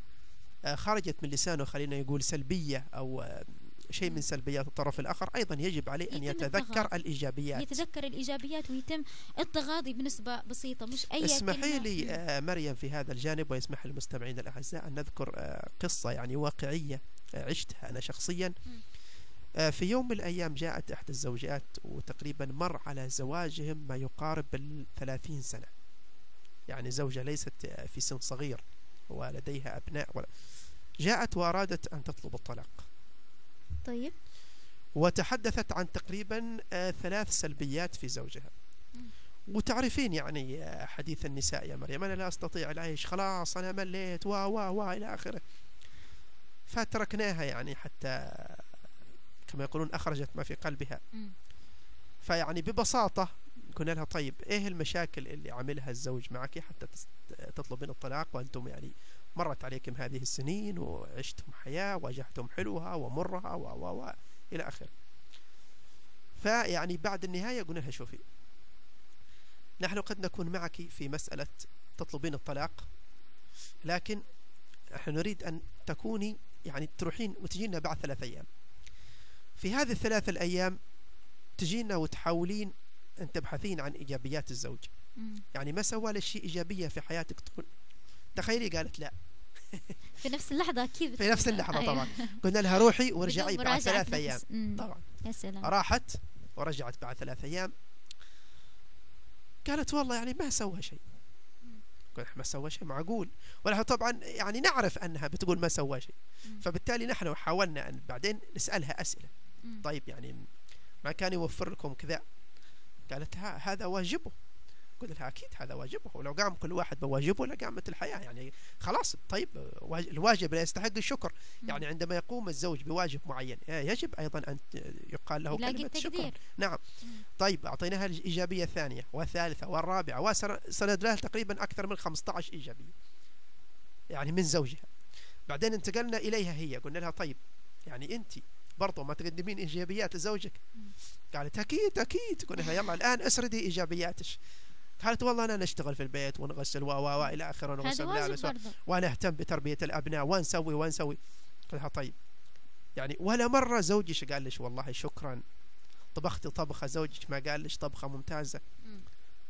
آه، خرجت من لسانه خلينا يقول سلبية أو آه، شيء من سلبيات الطرف الآخر. أيضا يجب عليه أن يتذكر
التغاضي.
الإيجابيات.
يتذكر الإيجابيات ويتم التغاضي بنسبة بسيطة مش أي
اسمحي. لي. آه، مريم في هذا الجانب ويسمح للمستمعين الأعزاء أن نذكر آه، قصة يعني واقعية آه، عشتها أنا شخصيا. في يوم من الأيام جاءت إحدى الزوجات وتقريبا مر على زواجهم ما يقارب الثلاثين سنة. يعني زوجة ليست في سن صغير ولديها أبناء ولا. جاءت وأرادت أن تطلب الطلاق.
طيب.
وتحدثت عن تقريبا آه، ثلاث سلبيات في زوجها. وتعرفين يعني آه، حديث النساء يا مريم أنا لا أستطيع العيش خلاص أنا مليت وا وا وا إلى آخره. فتركناها يعني حتى كما يقولون أخرجت ما في قلبها. فيعني ببساطة قلنا لها طيب إيه المشاكل اللي عملها الزوج معك حتى تطلبين الطلاق؟ وأنتم يعني مرت عليكم هذه السنين وعشتم حياة واجهتم حلوها ومرها و و و إلى آخره. فيعني بعد النهاية قلنا لها شوفي نحن قد نكون معك في مسألة تطلبين الطلاق لكن نحن نريد أن تكوني يعني تروحين وتجينا بعد ثلاث أيام. في هذه الثلاث الأيام تجينا وتحاولين أن تبحثين عن إيجابيات الزوج. يعني ما سوى لك شيء إيجابية في حياتك؟ تقول تخيلي قالت لا.
في نفس اللحظة أكيد.
في نفس اللحظة
أيوة.
طبعا. قلنا لها روحي وارجعي بعد ثلاث. أيام. طبعا.
يا سلام.
راحت ورجعت بعد ثلاث أيام. قالت والله يعني ما سوى شيء. ما سوى شيء معقول. ولها طبعا يعني نعرف أنها بتقول ما سوى شيء. فبالتالي نحن حاولنا أن بعدين نسألها أسئلة. طيب يعني ما كان يوفر لكم كذا؟ قالت هذا واجبه. قلت لها أكيد هذا واجبه. ولو قام كل واحد بواجبه لقامت الحياة. يعني خلاص طيب واج- الواجب لا يستحق الشكر. يعني عندما يقوم الزوج بواجب معين آه، يجب أيضا أن يقال له شكرا
التقدير.
نعم. طيب أعطيناها الإيجابية الثانية والثالثة والرابعة وسند لها تقريبا أكثر من 15 إيجابية. يعني من زوجها. بعدين انتقلنا إليها هي. قلنا لها طيب يعني أنت برضو ما تقدمين إيجابيات لزوجك. قالت أكيد أكيد. قلنا لها يلا الآن أسردي إيجابياتك. قالت والله أنا نشتغل في البيت ونغسل و و و إلى آخره
هذا
ونغسل ملابس وأنا أهتم بتربية الأبناء ونسوي ونسوي قلت لها طيب. يعني ولا مرة زوجك قال لش والله شكرا. طبختي طبخة زوجك ما قال لش طبخة ممتازة.
مم.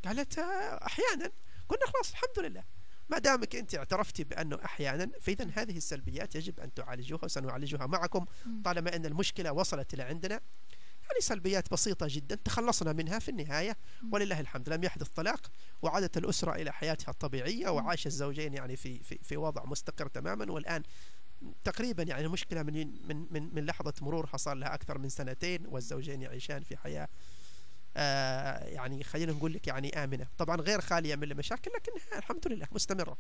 قالت آه، أحيانا. قلنا خلاص الحمد لله. ما دامك أنت اعترفتي بأنه أحيانا فاذا هذه السلبيات يجب أن تعالجوها وسنعالجها معكم. طالما أن المشكلة وصلت إلى عندنا. يعني سلبيات بسيطة جدا تخلصنا منها في النهاية. ولله الحمد لم يحدث طلاق وعادت الأسرة إلى حياتها الطبيعية وعاش الزوجين يعني في في في وضع مستقر تماما. والآن تقريبا يعني المشكلة من من من من لحظة مرورها صار لها أكثر من سنتين والزوجين يعيشان في حياة آه يعني خلينا نقول لك يعني آمنة. طبعا غير خالية من المشاكل لكنها الحمد لله مستمرة.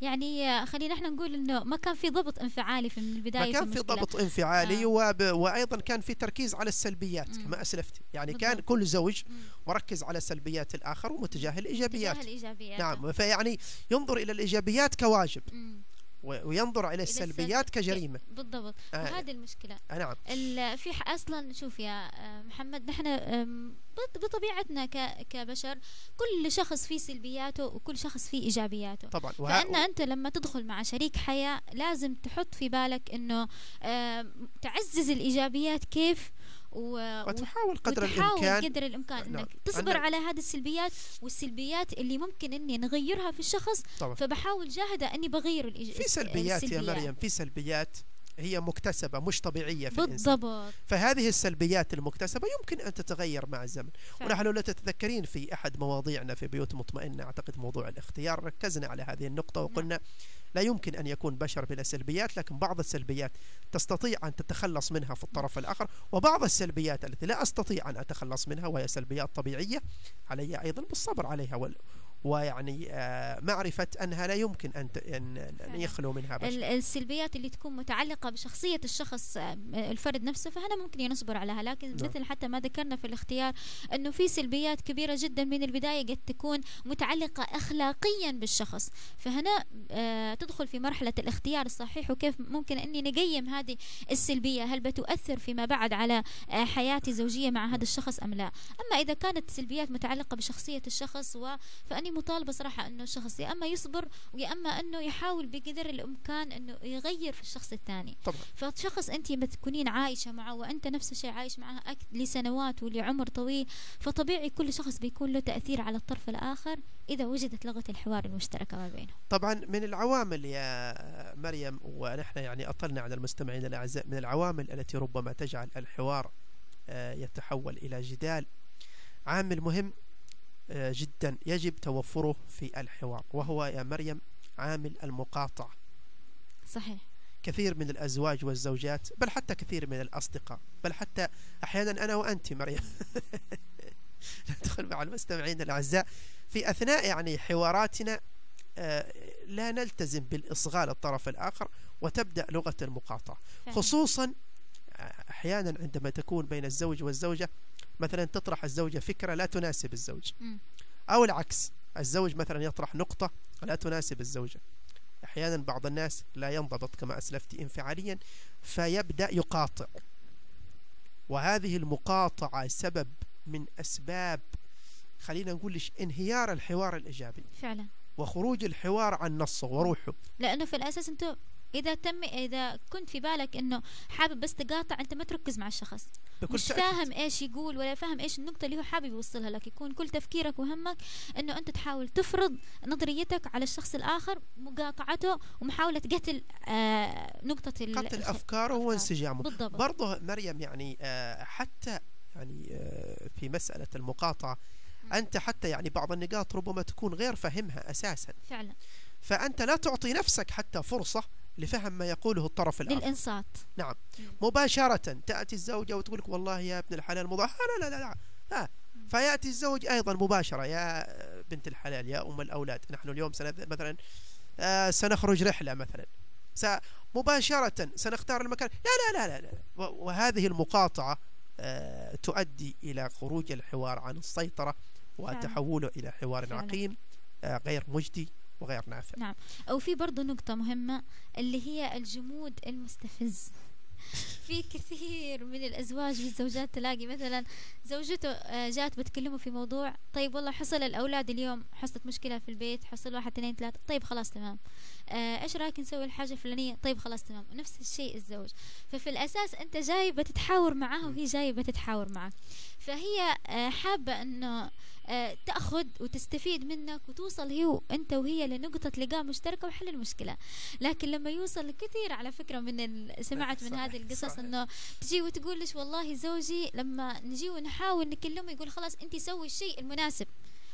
يعني خلينا إحنا نقول إنه ما كان في ضبط انفعالي في من البداية
ما كان في. ضبط انفعالي
آه.
وب... وأيضا كان في تركيز على السلبيات
مم.
كما أسلفت يعني كان
بالضبط.
كل زوج
مم.
مركز على سلبيات الآخر ومتجاهل الايجابيات
تجاه الايجابيات
نعم فيعني ينظر إلى الإيجابيات كواجب
مم.
وينظر إلى السلبيات
السلب-
كجريمة.
بالضبط.
آه.
وهذه المشكلة.
آه نعم.
في أصلا شوف يا آه، محمد نحن بطبيعتنا كبشر كل شخص فيه سلبياته وكل شخص فيه إيجابياته.
طبعا.
فإن أنت لما تدخل مع شريك حياة لازم تحط في بالك إنه تعزز الإيجابيات كيف و...
وتحاول قدر
وتحاول
الإمكان
قدر الإمكان
نعم.
إنك تصبر
أنا-
على هذه السلبيات والسلبيات اللي ممكن إني نغيرها في الشخص
طبعا
فبحاول جاهدة إني بغير الإيج...
في سلبيات يا
السلبيات.
مريم في سلبيات هي مكتسبة مش طبيعية في
بالضبط.
فهذه السلبيات المكتسبة يمكن أن تتغير مع الزمن.
فعلا.
ونحن لو تتذكرين في أحد مواضيعنا في بيوت مطمئنة أعتقد موضوع الاختيار ركزنا على هذه النقطة وقلنا لا يمكن أن يكون بشر بلا سلبيات لكن بعض السلبيات تستطيع أن تتخلص منها في الطرف الآخر وبعض السلبيات التي لا أستطيع أن أتخلص منها وهي سلبيات طبيعية علي أيضا بالصبر عليها وال ويعني آه، معرفة أنها لا يمكن أن أن. يخلو منها بشر.
ال- السلبيات اللي تكون متعلقة بشخصية الشخص آه، الفرد نفسه فهنا ممكن نصبر عليها. لكن
نعم.
مثل حتى ما ذكرنا في الاختيار أنه في سلبيات كبيرة جدا من البداية قد تكون متعلقة أخلاقيا بالشخص. فهنا آه تدخل في مرحلة الاختيار الصحيح وكيف ممكن أني نقيم هذه السلبية. هل بتؤثر فيما بعد على حياتي الزوجية مع هذا الشخص أم لا؟ أما إذا كانت سلبيات متعلقة بشخصية الشخص و فأني مطالبة صراحة أنه الشخص يا أما يصبر ويا أما أنه يحاول بقدر الإمكان أنه يغير في الشخص الثاني.
طبعا.
فشخص أنت بتكونين عايشة معه وأنت نفس الشيء عايش معه أك- لسنوات ولعمر طويل فطبيعي كل شخص بيكون له تأثير على الطرف الآخر إذا وجدت لغة الحوار المشتركة ما بينهم.
طبعا من العوامل يا مريم ونحن يعني أطلنا على المستمعين الأعزاء من العوامل التي ربما تجعل الحوار آه، يتحول إلى جدال. عامل مهم جدا يجب توفره في الحوار وهو يا مريم عامل المقاطعة.
صحيح.
كثير من الأزواج والزوجات بل حتى كثير من الأصدقاء بل حتى أحيانا أنا وأنت مريم. ندخل مع المستمعين الأعزاء. في أثناء يعني حواراتنا آه، لا نلتزم بالإصغاء للطرف الآخر وتبدأ لغة المقاطعة. خصوصا آه، أحيانا عندما تكون بين الزوج والزوجة مثلا تطرح الزوجة فكرة لا تناسب الزوج. أو العكس الزوج مثلا يطرح نقطة لا تناسب الزوجة. أحيانا بعض الناس لا ينضبط كما أسلفت انفعاليا فيبدأ يقاطع. وهذه المقاطعة سبب من أسباب خلينا نقول انهيار الحوار الإيجابي.
فعلا.
وخروج الحوار عن نصه وروحه.
لأنه في الأساس انت إذا تم إذا كنت في بالك إنه حابب بس تقاطع أنت ما تركز مع الشخص.
بكل
مش. فاهم إيش يقول ولا فاهم إيش النقطة اللي هو حابب يوصلها لك يكون كل تفكيرك وهمك إنه أنت تحاول تفرض نظريتك على الشخص الآخر مقاطعته ومحاولة قتل آه نقطة ال-
قتل
الأفكار.
وانسجامه.
بالضبط.
برضه مريم يعني آه، حتى يعني آه، في مسألة المقاطعة أنت حتى يعني بعض النقاط ربما تكون غير فهمها أساسا.
فعلا.
فأنت لا تعطي نفسك حتى فرصة لفهم ما يقوله الطرف الآخر.
للإنصات.
نعم. مباشرة تأتي الزوجة وتقول لك والله يا ابن الحلال مضاح لا لا لا لا, لا. فيأتي الزوج أيضا مباشرة. يا بنت الحلال يا أم الأولاد. نحن اليوم مثلا آه، سنخرج رحلة مثلا. س- مباشرة سنختار المكان. لا لا لا لا, لا. وهذه المقاطعة آه، تؤدي إلى خروج الحوار عن السيطرة وتحوله إلى حوار. عقيم آه، غير مجدي. وغير نافع.
نعم. أو في برضو نقطة مهمة اللي هي الجمود المستفز. في كثير من الأزواج والزوجات تلاقي مثلا زوجته آه، جات بتكلمه في موضوع طيب والله حصل الأولاد اليوم حصلت مشكلة في البيت حصل واحد اثنين ثلاثة طيب خلاص تمام. آه، إيش رأيك نسوي الحاجة الفلانية؟ طيب خلاص تمام. ونفس الشيء الزوج. ففي الأساس أنت جاي بتتحاور معاه وهي جاية بتتحاور معك فهي آه، حابة أنه آه، تأخذ وتستفيد منك وتوصل هي وانت وهي لنقطة لقاء مشتركة وحل المشكلة لكن لما يوصل كثير على فكرة من. سمعت من هذه القصص. إنه تجي وتقول ليش والله زوجي لما نجي ونحاول نكلمه يقول خلاص أنت سوي الشيء المناسب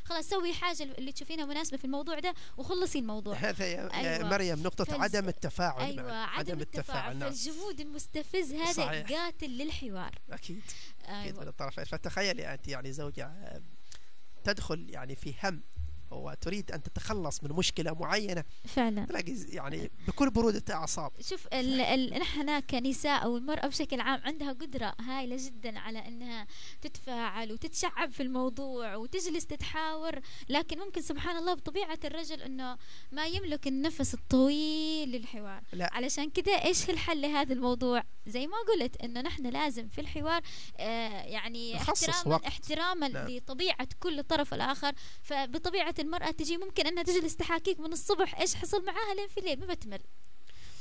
خلاص سوي حاجة اللي تشوفينها مناسبة في الموضوع ده وخلصي الموضوع
هذا يا,
أيوة.
مريم نقطة
فالز-
عدم التفاعل
أيوه
معا.
عدم التفاعل
نعم
فالجمود المستفز هذا
صحيح.
قاتل للحوار
أكيد أكيد من
أيوه
الطرفين فتخيلي أنت يعني زوجة آه، تدخل يعني في هم وتريد أن تتخلص من مشكلة معينة
فعلا
تلاقي يعني بكل برودة أعصاب
شوف ال ال نحن كنساء أو المرأة بشكل عام عندها قدرة هائله جدا على إنها تتفاعل وتتشعب في الموضوع وتجلس تتحاور لكن ممكن سبحان الله بطبيعة الرجل إنه ما يملك النفس الطويل للحوار
لا.
علشان كده إيش الحل لهذا الموضوع زي ما قلت إنه نحن لازم في الحوار آه يعني احتراما
وقت.
احتراما
نعم.
لطبيعة كل طرف الآخر فبطبيعة المرأة تجي ممكن أنها تجلس تحاكيك من الصبح إيش حصل معاها لين في الليل ما بتمل.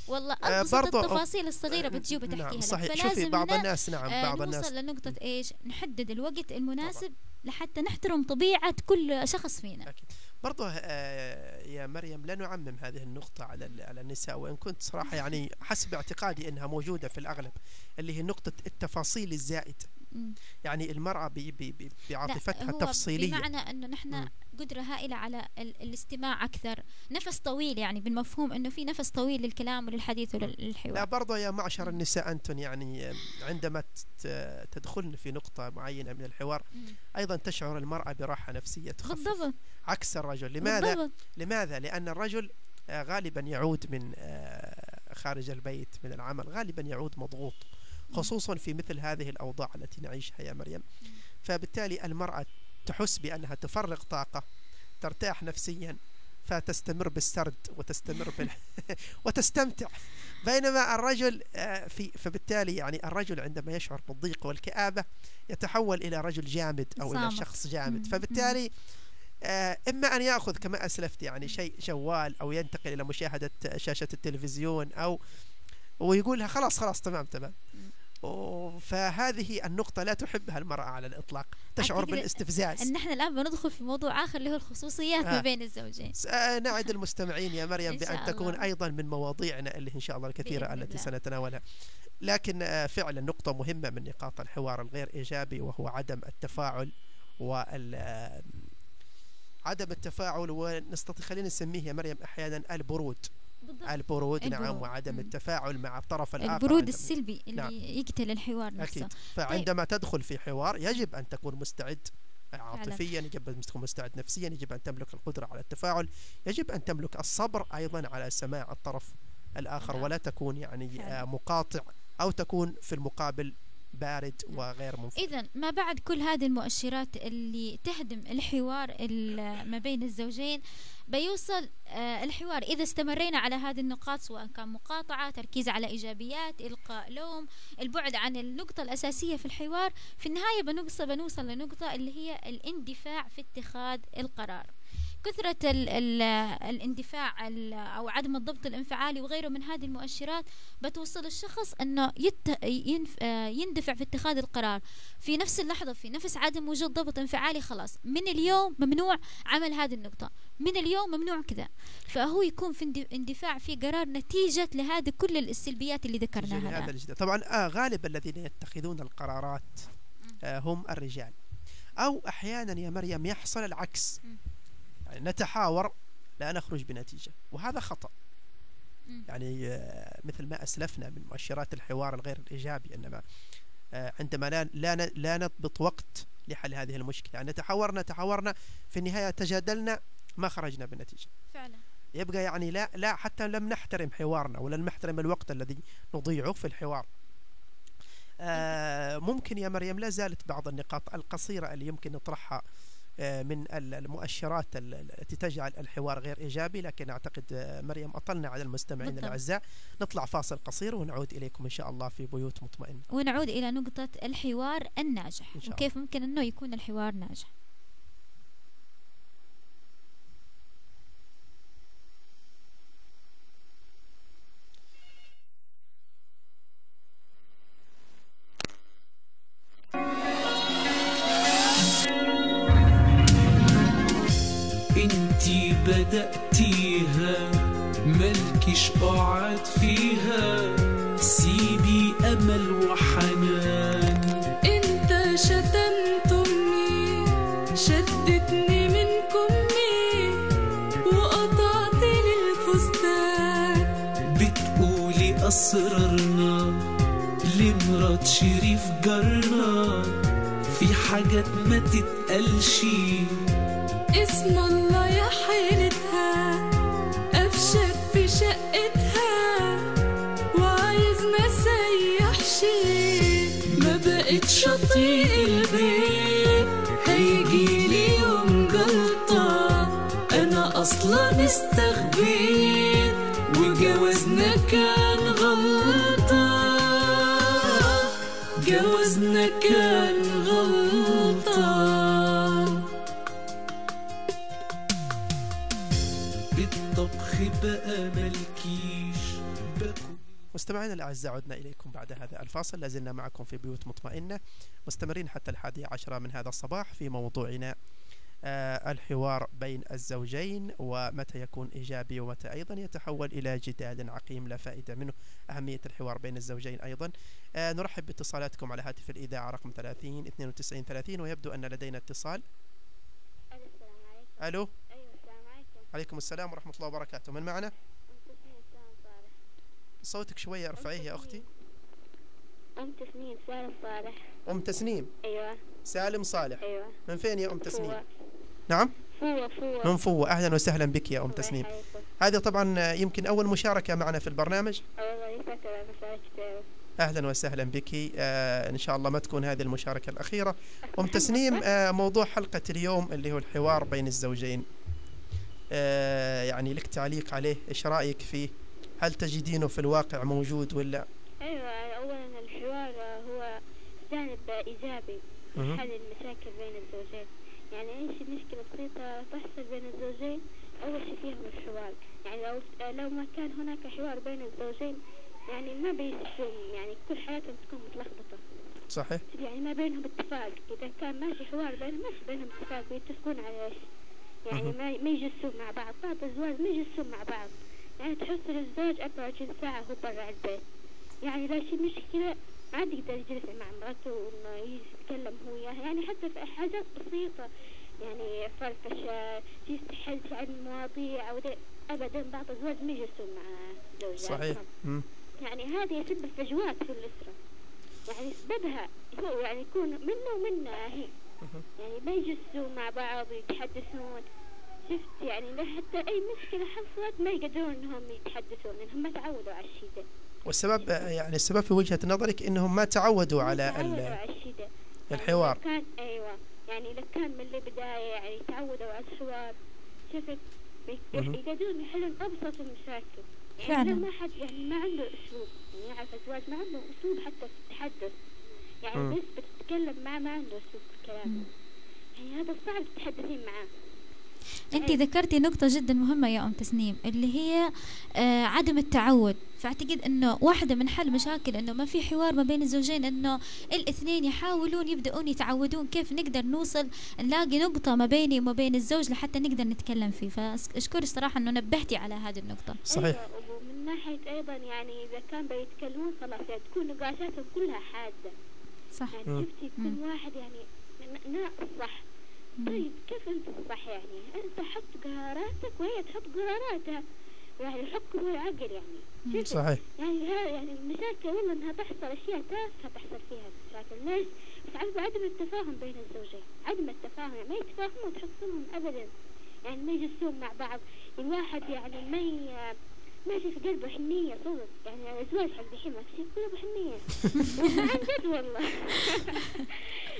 والله
آه،
أبسط
برضو-
التفاصيل الصغيرة
آه،
بتجي وبتحكيها
نعم صحيح. شوفي بعض الناس نعم
آه،
بعض
نوصل
الناس.
لنقطة إيش؟ نحدد الوقت المناسب لحتى نحترم طبيعة كل شخص فينا.
أكيد. برضه آه، يا مريم لا نعمم هذه النقطة على على النساء وإن كنت صراحة يعني حسب اعتقادي أنها موجودة في الأغلب اللي هي نقطة التفاصيل الزائدة
مم.
يعني المرأة
لا،
بعاطفتها التفصيلية
بمعنى أنه نحن. قدرة هائلة على ال- الاستماع أكثر نفس طويل يعني بالمفهوم أنه في نفس طويل للكلام وللحديث
لا
وللحوار
برضه يا معشر النساء أنتم يعني عندما تدخلن في نقطة معينة من الحوار
مم.
أيضا تشعر المرأة براحة نفسية تخفف
بالضبط
عكس الرجل لماذا؟
بالضبط
لماذا؟ لأن الرجل آه، غالبا يعود من آه، خارج البيت من العمل غالبا يعود مضغوط خصوصا في مثل هذه الأوضاع التي نعيشها يا مريم. فبالتالي المرأة تحس بأنها تفرغ طاقة ترتاح نفسيا فتستمر بالسرد وتستمر بال... وتستمتع. بينما الرجل آه، في فبالتالي يعني الرجل عندما يشعر بالضيق والكآبة يتحول إلى رجل جامد أو إلى. شخص. جامد. فبالتالي آه، إما أن يأخذ كما أسلفت يعني شيء جوال أو ينتقل إلى مشاهدة شاشة التلفزيون أو ويقولها خلاص خلاص تمام تمام. فهذه النقطة لا تحبها المرأة على الإطلاق تشعر بالاستفزاز
إن إحنا الآن بندخل في موضوع آخر اللي هو الخصوصيات ما
آه.
بين الزوجين
س- آه، نعد المستمعين يا مريم بأن تكون. أيضا من مواضيعنا اللي إن شاء الله الكثيرة التي
الله.
سنتناولها لكن آه، فعلا نقطة مهمة من نقاط الحوار الغير إيجابي وهو عدم التفاعل وال عدم التفاعل ونستطيع خلينا نسميه يا مريم أحيانا البرود
بالضبط.
البرود نعم
البرود.
وعدم
مم.
التفاعل مع الطرف الآخر
البرود السلبي اللي
نعم.
يقتل الحوار نفسه
أكيد فعندما تدخل في حوار يجب أن تكون مستعد عاطفيا يجب أن تكون مستعد نفسيا يجب أن تملك القدرة على التفاعل يجب أن تملك الصبر أيضا على سماع الطرف الآخر
نعم.
ولا تكون يعني
فعلا.
آه، مقاطع أو تكون في المقابل بارد وغير منفتح
إذا ما بعد كل هذه المؤشرات اللي تهدم الحوار ال- ما بين الزوجين بيوصل آه، الحوار. إذا استمرينا على هذه النقاط سواء كان مقاطعة تركيز على إيجابيات إلقاء لوم البعد عن النقطة الأساسية في الحوار في النهاية بنوصل بنوصل لنقطة اللي هي الاندفاع في اتخاذ القرار. كثرة ال ال الاندفاع ال أو عدم الضبط الانفعالي وغيره من هذه المؤشرات بتوصل الشخص أنه يت ينف آه، يندفع في اتخاذ القرار. في نفس اللحظة في نفس عدم وجود ضبط انفعالي خلاص. من اليوم ممنوع عمل هذه النقطة. من اليوم ممنوع كذا. فهو يكون في اندف- اندفاع في قرار نتيجة لهذه كل السلبيات اللي ذكرناها
هذا. الجديد طبعا آه غالبا الذين يتخذون القرارات آه هم الرجال. أو أحيانا يا مريم يحصل العكس. نتحاور لا نخرج بنتيجة. وهذا خطأ. يعني آه مثل ما أسلفنا من مؤشرات الحوار الغير الإيجابي إنما آه عندما لا لا لا نضبط وقت لحل هذه المشكلة. يعني نتحاورنا تحاورنا في النهاية تجادلنا ما خرجنا بنتيجة
فعلا.
يبقى يعني لا لا حتى لم نحترم حوارنا ولا نحترم الوقت الذي نضيعه في الحوار. آه ممكن يا مريم لا زالت بعض النقاط القصيرة اللي يمكن نطرحها من ال- المؤشرات ال- التي تجعل الحوار غير إيجابي لكن أعتقد آه مريم أطلنا على المستمعين
بالضبط.
الأعزاء. نطلع فاصل قصير ونعود إليكم إن شاء الله في بيوت مطمئنة.
ونعود إلى نقطة الحوار الناجح وكيف ممكن أنه يكون الحوار ناجح.
بدأتيها ملكش قعد فيها. سيبي أمل وحنان.
إنت شتمت امي شدتني من كمي وقطعت لي الفستان
بتقولي أسرارنا لمرات شريف جارنا. في حاجات ما تتقالش.
اسم الله يا حيلتها. قفشت في شقتها. وعايز ما سيحش ما بقتش اطيق البيت. هيجيلي يوم جلطة. أنا أصلا استخبيت وجوازنا كان غلطة. جوازنا كان غلطة.
مستمعينا الأعزاء عدنا إليكم بعد هذا الفاصل. لازلنا معكم في بيوت مطمئنة مستمرين حتى الحادي عشرة من هذا الصباح في موضوعنا آه الحوار بين الزوجين ومتى يكون إيجابي ومتى أيضا يتحول إلى جدال عقيم لا فائدة منه. أهمية الحوار بين الزوجين أيضا. آه نرحب باتصالاتكم على هاتف الإذاعة رقم 30 92 30 ويبدو أن لدينا اتصال.
السلام عليكم.
ألو؟
أيوه السلام عليكم.
عليكم السلام ورحمة الله وبركاته. من معنا
ام تسنيم سالم صالح
صوتك شوية ارفعيه يا أختي.
أم تسنيم سالم صالح.
أم تسنيم.
أيوه.
سالم صالح.
أيوه.
من فين يا أم تسنيم؟
فوة
نعم؟
فوة فوة.
من فوة. أهلا وسهلا بك يا أم تسنيم. هذه طبعا يمكن أول مشاركة معنا في البرنامج.
والله
أهلا وسهلا بك. آه إن شاء الله ما تكون هذه المشاركة الأخيرة. أم تسنيم آه موضوع حلقة اليوم اللي هو الحوار بين الزوجين. آه يعني لك تعليق عليه. إيش رأيك فيه؟ هل تجدينه في الواقع موجود ولا؟
أيوه اولا الحوار هو جانب إيجابي
مهم.
حل المشاكل بين الزوجين. يعني إيش مشكلة بسيطة تحصل بين الزوجين؟ أول شيء فيهم الحوار. يعني لو لو ما كان هناك حوار بين الزوجين يعني ما بيصيروا يعني كل حياتهم تكون متلخبطة.
صحيح.
يعني ما بينهم اتفاق. إذا كان ماشي حوار بينهم ماشي بينهم اتفاق. بيتفقون على إيش؟ يعني. ما ما يجلسون مع بعض. بعض الأزواج ما يجلسون مع بعض. يعني تحس الزوج 24 ساعة هو برا البيت. يعني لا شي مشكلة ما عاد يقدر يجلس مع مراته وإنه يتكلم هو وياها يعني حتى في حاجات بسيطة يعني فرفشة يستحل عن المواضيع أو أبدا بعض الأزواج ما يجلسون مع زوجاتهم.
صحيح.
يعني هذه يسبب فجوات في الأسرة. يعني سببها هو يعني يكون منه ومنها هي. يعني ما يجلسون مع بعض ويتحدثون شفت يعني لا حتى أي مشكلة حصلت ما يقدرون إنهم يتحدثون لأنهم ما تعودوا على الشيء ده
والسبب يعني السبب في وجهة نظرك إنهم ما تعودوا
ما
على
تعودوا
ال-
على الشيء ده
الحوار.
يعني لو كان أيوة. يعني إذا كان من البداية يعني تعودوا على الحوار شفت. يقدرون يحلون أبسط المشاكل. يعني
فعلاً.
لو ما حد يعني ما عنده أسلوب يعني يعرف أزواج ما عنده أسلوب حتى في التحدث. يعني
مم.
بس بتتكلم معه ما عنده أسلوب في الكلام. يعني هذا صعب تتحدثين معاه.
انت ذكرتي نقطة جدا مهمة يا أم تسنيم اللي هي آه عدم التعود. فأعتقد إنه واحدة من حل مشاكل إنه ما في حوار ما بين الزوجين إنه الاثنين يحاولون يبدأون يتعودون كيف نقدر نوصل نلاقي نقطة ما بيني وما بين الزوج لحتى نقدر نتكلم فيه. فأشكرك صراحة إنه نبهتي على هذه النقطة.
صحيح.
أيوة ومن ناحية أيضا يعني إذا كان بيتكلمون خلاص يعني تكون نقاشاتهم كلها حادة.
صح.
يعني. شفتي كل. واحد يعني ناقص صح طيب كيف أنت الصح يعني؟ أنت حط قراراتك وهي تحط قراراتها. يعني هو العقل يعني.
صحيح.
يعني ها يعني المشاكل والله إنها تحصل أشياء تافهه تحصل فيها. مشاكل ليش؟ بسبب عدم التفاهم بين الزوجين، عدم التفاهم يعني ما يتفاهموا تحصلهم ابدا. يعني ما يجلسون مع بعض. الواحد يعني ما ي... ما في قلبه حنية صدق يعني الزواج حق دحين ما في قلبه حنية عن جد والله.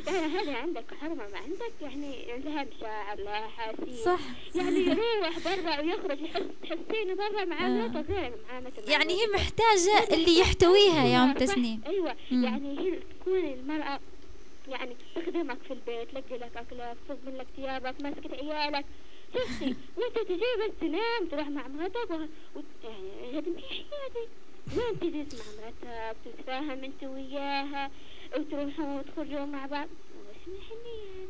يعني هذا عندك حرمة ما عندك؟ يعني لها مشاعر لها احاسيس
صح.
يعني يروح برا ويخرج يحس تحسينه برا معاملته غير معاملته مع
يعني هي. محتاجة اللي يحتويها يا
صح،
تسنيم مم.
يعني هي تكون المرأة يعني تخدمك في البيت تلقي لك اكلك تضمن لك ثيابك ماسكة عيالك. وانت تجي بس تنام تروح مع مرتك و... و... يعني هذه مش حياتي. وين تجلس مع مرتك تتفاهم أنت وياها وتروحوا وتخرجوا مع بعض. وش من حنية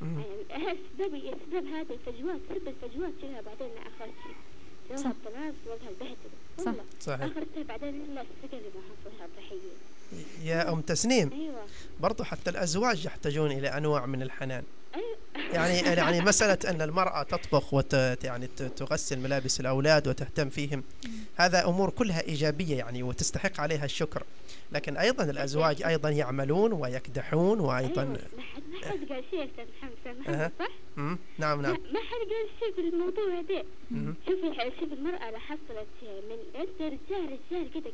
مم.
يعني السبب السبب هذا الفجوات سبب الفجوات كذا بعدين اخر شيء
صح.
الطلاق سواها البهدلة
صح.
صحيح.
اخرتها بعدين الا السجن اللي ما حصلها الضحية
يا أم تسنيم
أيوه
برضو حتى الأزواج يحتاجون إلى أنواع من الحنان
أيوه
يعني يعني مسألة أن المرأة تطبخ وت يعني تغسل ملابس الأولاد وتهتم فيهم هذا أمور كلها إيجابية يعني وتستحق عليها الشكر لكن أيضا الأزواج أيضا يعملون ويكدحون وأيضا
أيوة. ما حد ما حد قال شيء أستاذ. محمد صح؟
مم. نعم نعم
ما حد قال شيء في الموضوع. شوفي الح- شوفي المرأة اللي حصلت من انت رجال رجال كده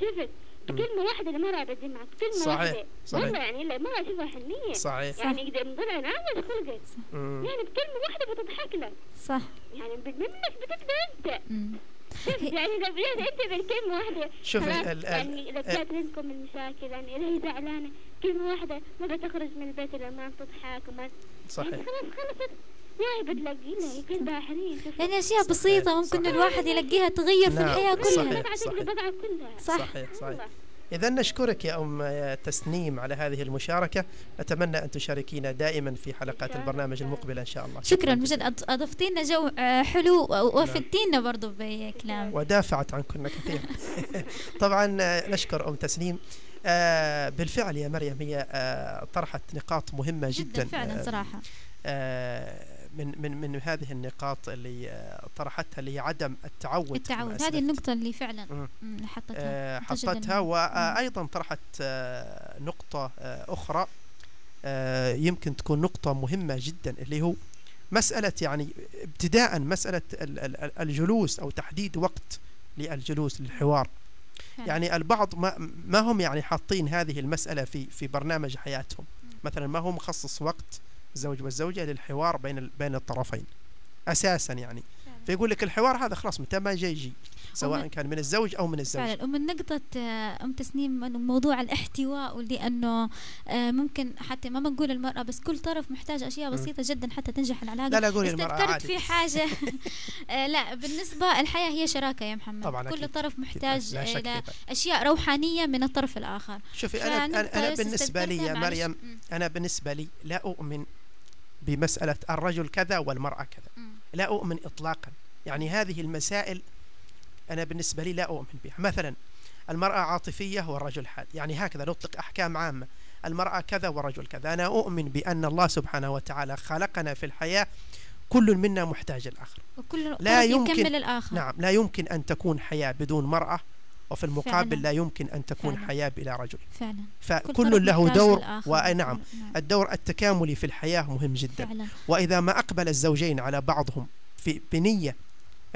شوفي كلمة واحدة المرأة بدي معك كلمة
صحيح،
واحدة.
صحيح.
والله يعني لا المرأة شوفها حنية.
صحيح.
يعني يقدر من ضلع نعمل خلقك
مم.
يعني بكلمة واحدة بتضحك لك.
صح.
يعني منك بتبدأ. شوف يعني لو بدأت أنت بالكلمة واحدة
ال- ال-
يعني إذا
ال-
كانت بينكم المشاكل يعني اذا هي زعلانة كلمة واحدة ما بتخرج من البيت إلا ما تضحك وما
صحيح.
يعني خلاص خلصت. قلبها حنين شوف.
يعني أشياء بسيطة ممكن
صحيح.
الواحد يلاقيها تغير في
نعم،
الحياة كلها.
صحيح.
كلها.
صح.
صحيح صحيح. إذا نشكرك يا أم تسنيم على هذه المشاركة. أتمنى أن تشاركينا دائما في حلقات البرنامج. المقبلة إن شاء الله.
شكرا
جزيلا.
بجد أض- اضفتي لنا جو آه، حلو و- وأفدتينا برضو بكلام.
ودافعت عنكن كثيرا. طبعا آه، نشكر أم تسنيم. آه، بالفعل يا مريم هي آه، طرحت نقاط مهمة جدا
جدا. فعلا صراحة.
آه، من من من هذه النقاط اللي آه، طرحتها اللي هي عدم التعود
التعود. هذه النقطة اللي فعلا حطتها
آه، حطتها. وأيضا طرحت آه، نقطة أخرى يمكن تكون نقطة مهمة جدا اللي هو مسألة يعني ابتداء مسألة ال- ال- ال- الجلوس أو تحديد وقت للجلوس للحوار. يعني البعض ما ما هم يعني حاطين هذه المسألة في في برنامج حياتهم مثلا ما هو مخصص وقت الزوج والزوجة للحوار بين بين الطرفين أساسا يعني. فيقول لك الحوار هذا خلاص متى ما جاي يجي سواء كان من الزوج أو من الزوج
فعلا ومن نقطة أم تسنيم موضوع الاحتواء واللي أنه آه، ممكن حتى ما بنقول المرأة بس كل طرف محتاج أشياء
مم.
بسيطة جدا حتى تنجح العلاقة
لا لا قولي المرأة عادي
في حاجة آه، لا بالنسبة الحياة هي شراكة يا محمد
طبعاً
كل
أكيد.
طرف محتاج
ذلك.
أشياء روحانية من الطرف الآخر
شوفي أنا
بس
بالنسبة لي يا. مريم. أنا بالنسبة لي لا أؤمن بمسألة الرجل كذا والمرأة كذا. لا أؤمن إطلاقا. يعني هذه المسائل أنا بالنسبة لي لا أؤمن بها. مثلا المرأة عاطفية والرجل حاد. يعني هكذا نطلق أحكام عامة. المرأة كذا والرجل كذا. أنا أؤمن بأن الله سبحانه وتعالى خلقنا في الحياة كل منا محتاج الآخر.
وكل
لا يمكن-
يكمل الآخر.
نعم لا يمكن أن تكون حياة بدون مرأة وفي المقابل
فعلا.
لا يمكن أن تكون
فعلا.
حياة بلا رجل
فعلا كل
فكل له دور. ونعم
نعم.
الدور التكاملي في الحياة مهم جدا
فعلا
وإذا ما أقبل الزوجين على بعضهم في بنية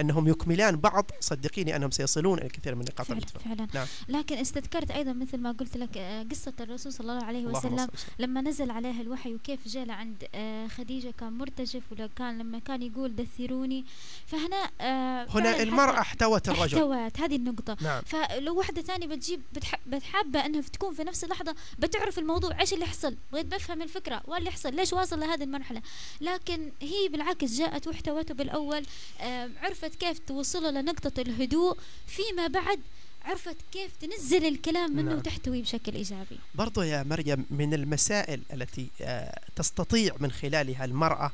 أنهم يكملان بعض صدقيني أنهم سيصلون إلى كثير من نقاط
فعلا
الاتفاق
فعلا.
نعم.
لكن استذكرت أيضا مثل ما قلت لك آه، قصة الرسول صلى الله عليه وسلم
وسلم.
لما نزل عليها الوحي وكيف جاء لعند آه، خديجة كان مرتجف ولا كان لما كان يقول دثروني فهنا آه،
هنا
حتى
احتوت الرجل.
احتوت هذه النقطة.
نعم.
فلو واحدة ثانية بتجيب بتح... بتحابة إنها تكون في نفس اللحظة بتعرف الموضوع إيش اللي حصل بغيت بفهم الفكرة واللي يحصل ليش واصل لهذه المرحلة. لكن هي بالعكس جاءت واحتوته بالأول آه، عرفت كيف توصله لنقطة الهدوء فيما بعد عرفت كيف تنزل الكلام منه
نعم.
وتحتوي بشكل إيجابي.
برضو يا مريم من المسائل التي آه، تستطيع من خلالها المرأة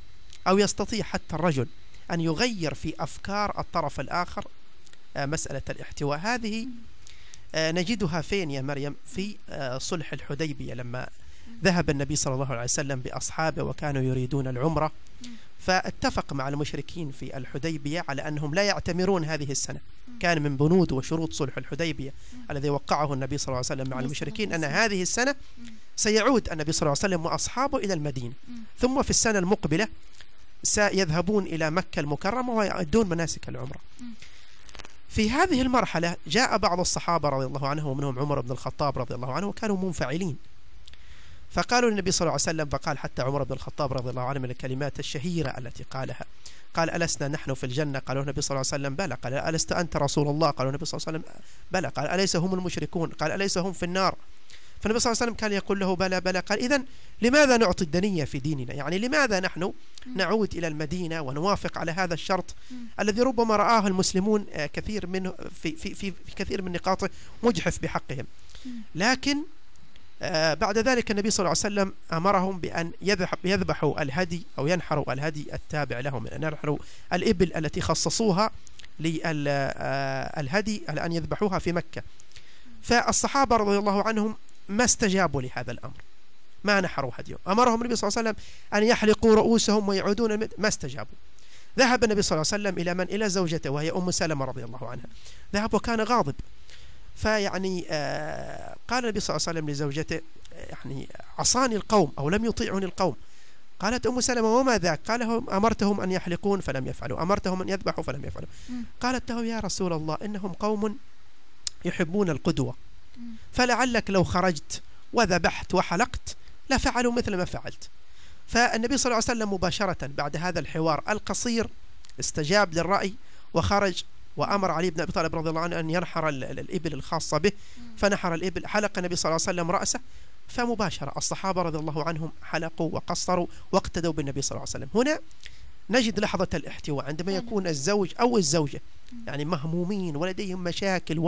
أو يستطيع حتى الرجل أن يغير في أفكار الطرف الآخر آه، مسألة الاحتواء. هذه آه، نجدها فين يا مريم؟ في صلح الحديبية لما ذهب النبي صلى الله عليه وسلم بأصحابه وكانوا يريدون العمرة. فاتفق مع المشركين في الحديبية على أنهم لا يعتمرون هذه السنة. كان من بنود وشروط صلح الحديبية الذي وقعه النبي صلى الله عليه وسلم مع المشركين أن. هذه السنة سيعود النبي صلى الله عليه وسلم وأصحابه إلى المدينة. ثم في السنة المقبلة سيذهبون إلى مكة المكرمة ويؤدون مناسك العمرة. في هذه المرحلة جاء بعض الصحابة رضي الله عنهم ومنهم عمر بن الخطاب رضي الله عنه وكانوا منفعلين. فقالوا للنبي صلى الله عليه وسلم فقال حتى عمر بن الخطاب رضي الله عنه من الكلمات الشهيرة التي قالها قال ألسنا نحن في الجنة؟ قالوا النبي صلى الله عليه وسلم بلى. قال ألست أنت رسول الله؟ قالوا النبي صلى الله عليه وسلم بلى. قال أليس هم المشركون؟ قال أليس هم في النار؟ فالنبي صلى الله عليه وسلم كان يقول له بلى بلى. قال إذا لماذا نعطي الدنية في ديننا؟ يعني لماذا نحن نعود إلى المدينة ونوافق على هذا الشرط. الذي ربما رآه المسلمون آه، كثير منه في, في, في, في كثير من نقاطه مجحف بحقهم. لكن بعد ذلك النبي صلى الله عليه وسلم أمرهم بأن يذبح يذبحوا الهدي أو ينحروا الهدي التابع لهم أن ينحروا الإبل التي خصصوها للهدي على أن يذبحوها في مكة. فالصحابة رضي الله عنهم ما استجابوا لهذا الأمر ما نحروا هديهم. أمرهم النبي صلى الله عليه وسلم أن يحلقوا رؤوسهم ويعودون ما استجابوا. ذهب النبي صلى الله عليه وسلم إلى من؟ إلى زوجته وهي أم سلمة رضي الله عنها. ذهب وكان غاضب. فيعني آه قال النبي صلى الله عليه وسلم لزوجته آه، يعني عصاني القوم أو لم يطيعني القوم. قالت أم سلمة وما ذاك؟ قال هم أمرتهم أن يحلقون فلم يفعلوا أمرتهم أن يذبحوا فلم يفعلوا. قالت له يا رسول الله إنهم قوم يحبون القدوة. فلعلك لو خرجت وذبحت وحلقت لفعلوا مثل ما فعلت. فالنبي صلى الله عليه وسلم مباشرة بعد هذا الحوار القصير استجاب للرأي وخرج وأمر علي بن أبي طالب رضي الله عنه أن ينحر ال- ال- الإبل الخاصة به فنحر الإبل حلق النبي صلى الله عليه وسلم رأسه فمباشرة الصحابة رضي الله عنهم حلقوا وقصروا واقتدوا بالنبي صلى الله عليه وسلم هنا نجد لحظة الاحتواء عندما. يكون الزوج أو الزوجة يعني مهمومين ولديهم مشاكل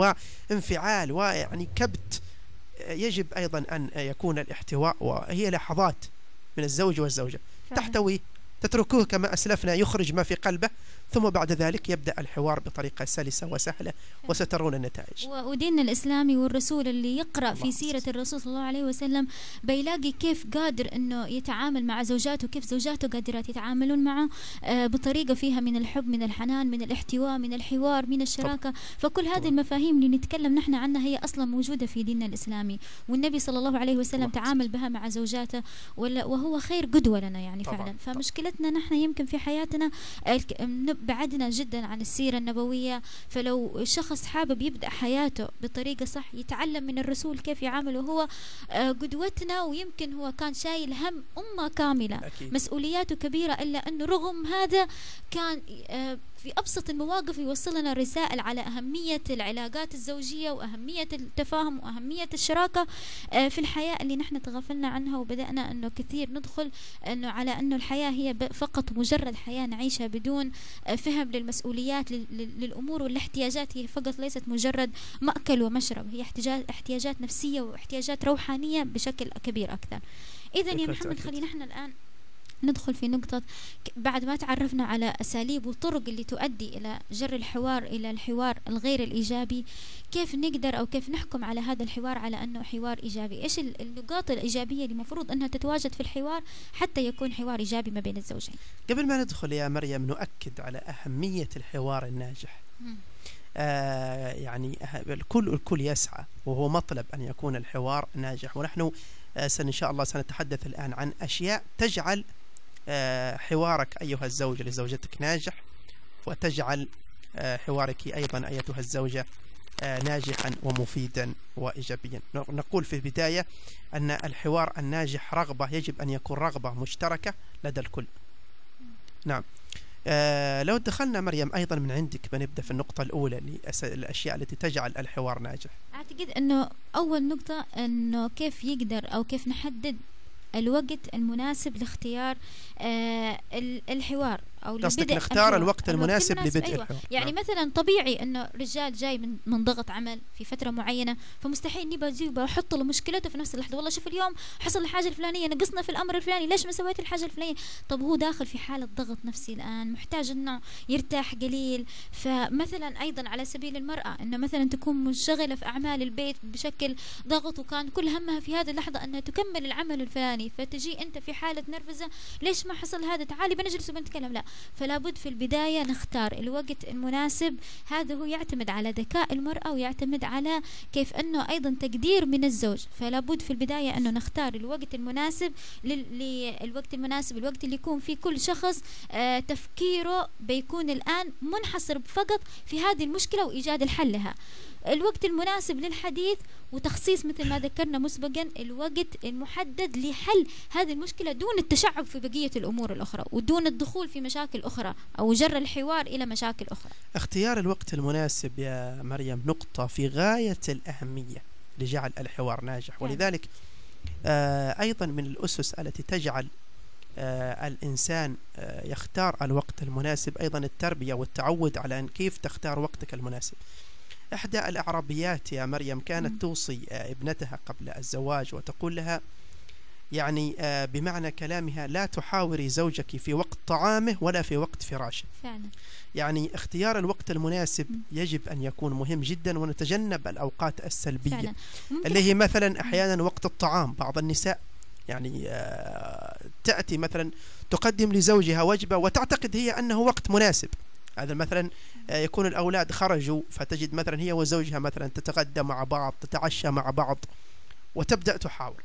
وانفعال ويعني كبت يجب أيضا أن يكون الاحتواء وهي لحظات من الزوج والزوجة. تحتوي تتركوه كما أسلفنا يخرج ما في قلبه ثم بعد ذلك يبدأ الحوار بطريقة سلسة وسهلة وسترون النتائج.
وديننا الإسلامي والرسول اللي يقرأ في سيرة الرسول صلى الله عليه وسلم بيلاقي كيف قادر أنه يتعامل مع زوجاته كيف زوجاته قادرات يتعاملون معه آه، بطريقة فيها من الحب من الحنان من الاحتواء من الحوار من الشراكة. فكل هذه. المفاهيم اللي نتكلم نحن عنها هي أصلا موجودة في ديننا الإسلامي. والنبي صلى الله عليه وسلم تعامل بها مع زوجاته وهو خير قدوة لنا يعني فعلا. فمشكلتنا نحن يمكن في حياتنا بعدنا جدا عن السيرة النبوية. فلو شخص حابب يبدأ حياته بطريقة صح يتعلم من الرسول كيف يعامل وهو آه، قدوتنا ويمكن هو كان شايل هم أمة كاملة.
أكيد.
مسؤولياته كبيرة إلا أنه رغم هذا كان آه، في أبسط المواقف يوصل لنا رسائل على أهمية العلاقات الزوجية وأهمية التفاهم وأهمية الشراكة آه، في الحياة اللي نحن تغافلنا عنها وبدأنا أنه كثير ندخل أنه على أنه الحياة هي فقط مجرد حياة نعيشها بدون آه، فهم للمسؤوليات لل- لل- للأمور والاحتياجات هي فقط ليست مجرد مأكل ومشرب هي احتياجات احتياجات نفسية واحتياجات روحانية بشكل كبير أكثر إذا يا محمد. خلينا نحن الآن ندخل في نقطة بعد ما تعرفنا على أساليب وطرق اللي تؤدي إلى جر الحوار إلى الحوار الغير الإيجابي كيف نقدر أو كيف نحكم على هذا الحوار على أنه حوار إيجابي؟ إيش ال- النقاط الإيجابية اللي المفروض أنها تتواجد في الحوار حتى يكون حوار إيجابي ما بين الزوجين؟
قبل ما ندخل يا مريم نؤكد على أهمية الحوار الناجح. آه، يعني ه- الكل الكل يسعى وهو مطلب أن يكون الحوار ناجح. ونحن آه، سن إن شاء الله سنتحدث الآن عن أشياء تجعل حوارك أيها الزوج لزوجتك ناجح وتجعل آه، حوارك أيضا أيتها الزوجة آه، ناجحا ومفيدا وإيجابيا. نقول في البداية أن الحوار الناجح رغبة يجب أن يكون رغبة مشتركة لدى الكل. نعم. آه لو دخلنا مريم أيضا من عندك بنبدأ في النقطة الأولى لأس- الأشياء التي تجعل الحوار ناجح.
أعتقد إنه أول نقطة إنه كيف يقدر أو كيف نحدد الوقت المناسب لاختيار آه ال- الحوار. أو
قصدك نختار. الوقت المناسب لبدء
أيوة.
الحوار.
يعني
نعم.
مثلا طبيعي أنه رجال جاي من من ضغط عمل في فترة معينة فمستحيل نبى اجيبه أحط له مشكلته في نفس اللحظة. والله شوف اليوم حصل الحاجة الفلانية نقصنا في الأمر الفلاني ليش ما سويت الحاجة الفلانية؟ طب هو داخل في حالة ضغط نفسي الآن محتاج إنه يرتاح قليل. فمثلا أيضا على سبيل المرأة إنه مثلا تكون منشغلة في أعمال البيت بشكل ضغط وكان كل همها في هذه اللحظة أنها تكمل العمل الفلاني. فتجي أنت في حالة نرفزة ليش ما حصل هذا؟ تعالي بنجلس وبنتكلم. لا فلا بد في البداية نختار الوقت المناسب. هذا هو يعتمد على ذكاء المرأة ويعتمد على كيف أنه أيضا تقدير من الزوج. فلا بد في البداية أنه نختار الوقت المناسب لل- للوقت المناسب الوقت اللي يكون فيه كل شخص آه تفكيره بيكون الآن منحصر فقط في هذه المشكلة وإيجاد الحل لها. الوقت المناسب للحديث وتخصيص مثل ما ذكرنا مسبقا الوقت المحدد لحل هذه المشكلة دون التشعب في بقية الأمور الأخرى ودون الدخول في مشاكل أخرى أو جر الحوار إلى مشاكل أخرى.
اختيار الوقت المناسب يا مريم نقطة في غاية الأهمية لجعل الحوار ناجح.
فعلا.
ولذلك آه أيضا من الأسس التي تجعل آه الإنسان آه يختار الوقت المناسب أيضا التربية والتعود على أن كيف تختار وقتك المناسب. إحدى الأعرابيات يا مريم. كانت توصي آه ابنتها قبل الزواج وتقول لها يعني آه بمعنى كلامها لا تحاوري زوجك في وقت طعامه ولا في وقت فراشه.
فعلا.
يعني اختيار الوقت المناسب. يجب أن يكون مهم جدا ونتجنب الأوقات السلبية.
فعلا.
اللي هي مثلا أحيانا وقت الطعام بعض النساء يعني آه، تأتي مثلا تقدم لزوجها وجبة وتعتقد هي أنه وقت مناسب. هذا مثلا آه، يكون الأولاد خرجوا فتجد مثلا هي وزوجها مثلا تتغدى مع بعض تتعشى مع بعض وتبدأ تحاور.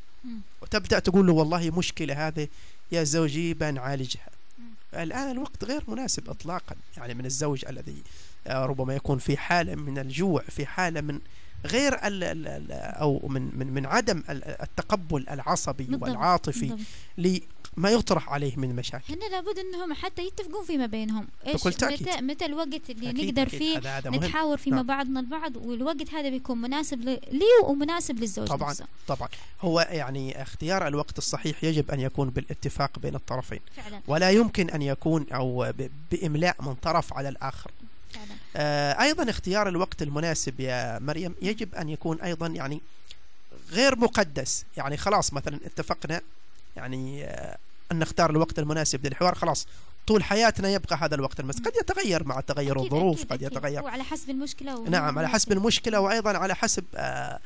وتبدأ تقول له والله مشكلة هذه يا زوجي بنعالجها. الآن الوقت غير مناسب إطلاقا يعني من الزوج الذي آه، ربما يكون في حالة من الجوع في حالة من غير ال ال ال أو من من من عدم ال- التقبل العصبي
بالضبط،
والعاطفي
بالضبط.
لما يطرح عليه من مشاكل.
هنا لابد انهم حتى يتفقون فيما بينهم.
إيش.
متى متى الوقت اللي
أكيد
نقدر
أكيد.
فيه
هذا هذا
نتحاور فيما
نعم.
بعضنا البعض والوقت هذا بيكون مناسب لي ومناسب للزوج
طبعا
نفسه.
طبعا. هو يعني اختيار الوقت الصحيح يجب أن يكون بالاتفاق بين الطرفين.
فعلا.
ولا يمكن أن يكون أو ب- بإملاء من طرف على الآخر.
فعلا.
آه، أيضا اختيار الوقت المناسب يا مريم يجب أن يكون أيضا يعني غير مقدس. يعني خلاص مثلا اتفقنا يعني آه، أن نختار الوقت المناسب للحوار خلاص طول حياتنا يبقى هذا الوقت المناسب قد يتغير مع تغير
أكيد
الظروف
أكيد
قد
أكيد.
يتغير
وعلى حسب المشكلة
نعم على حسب. المشكلة وأيضا على حسب آه،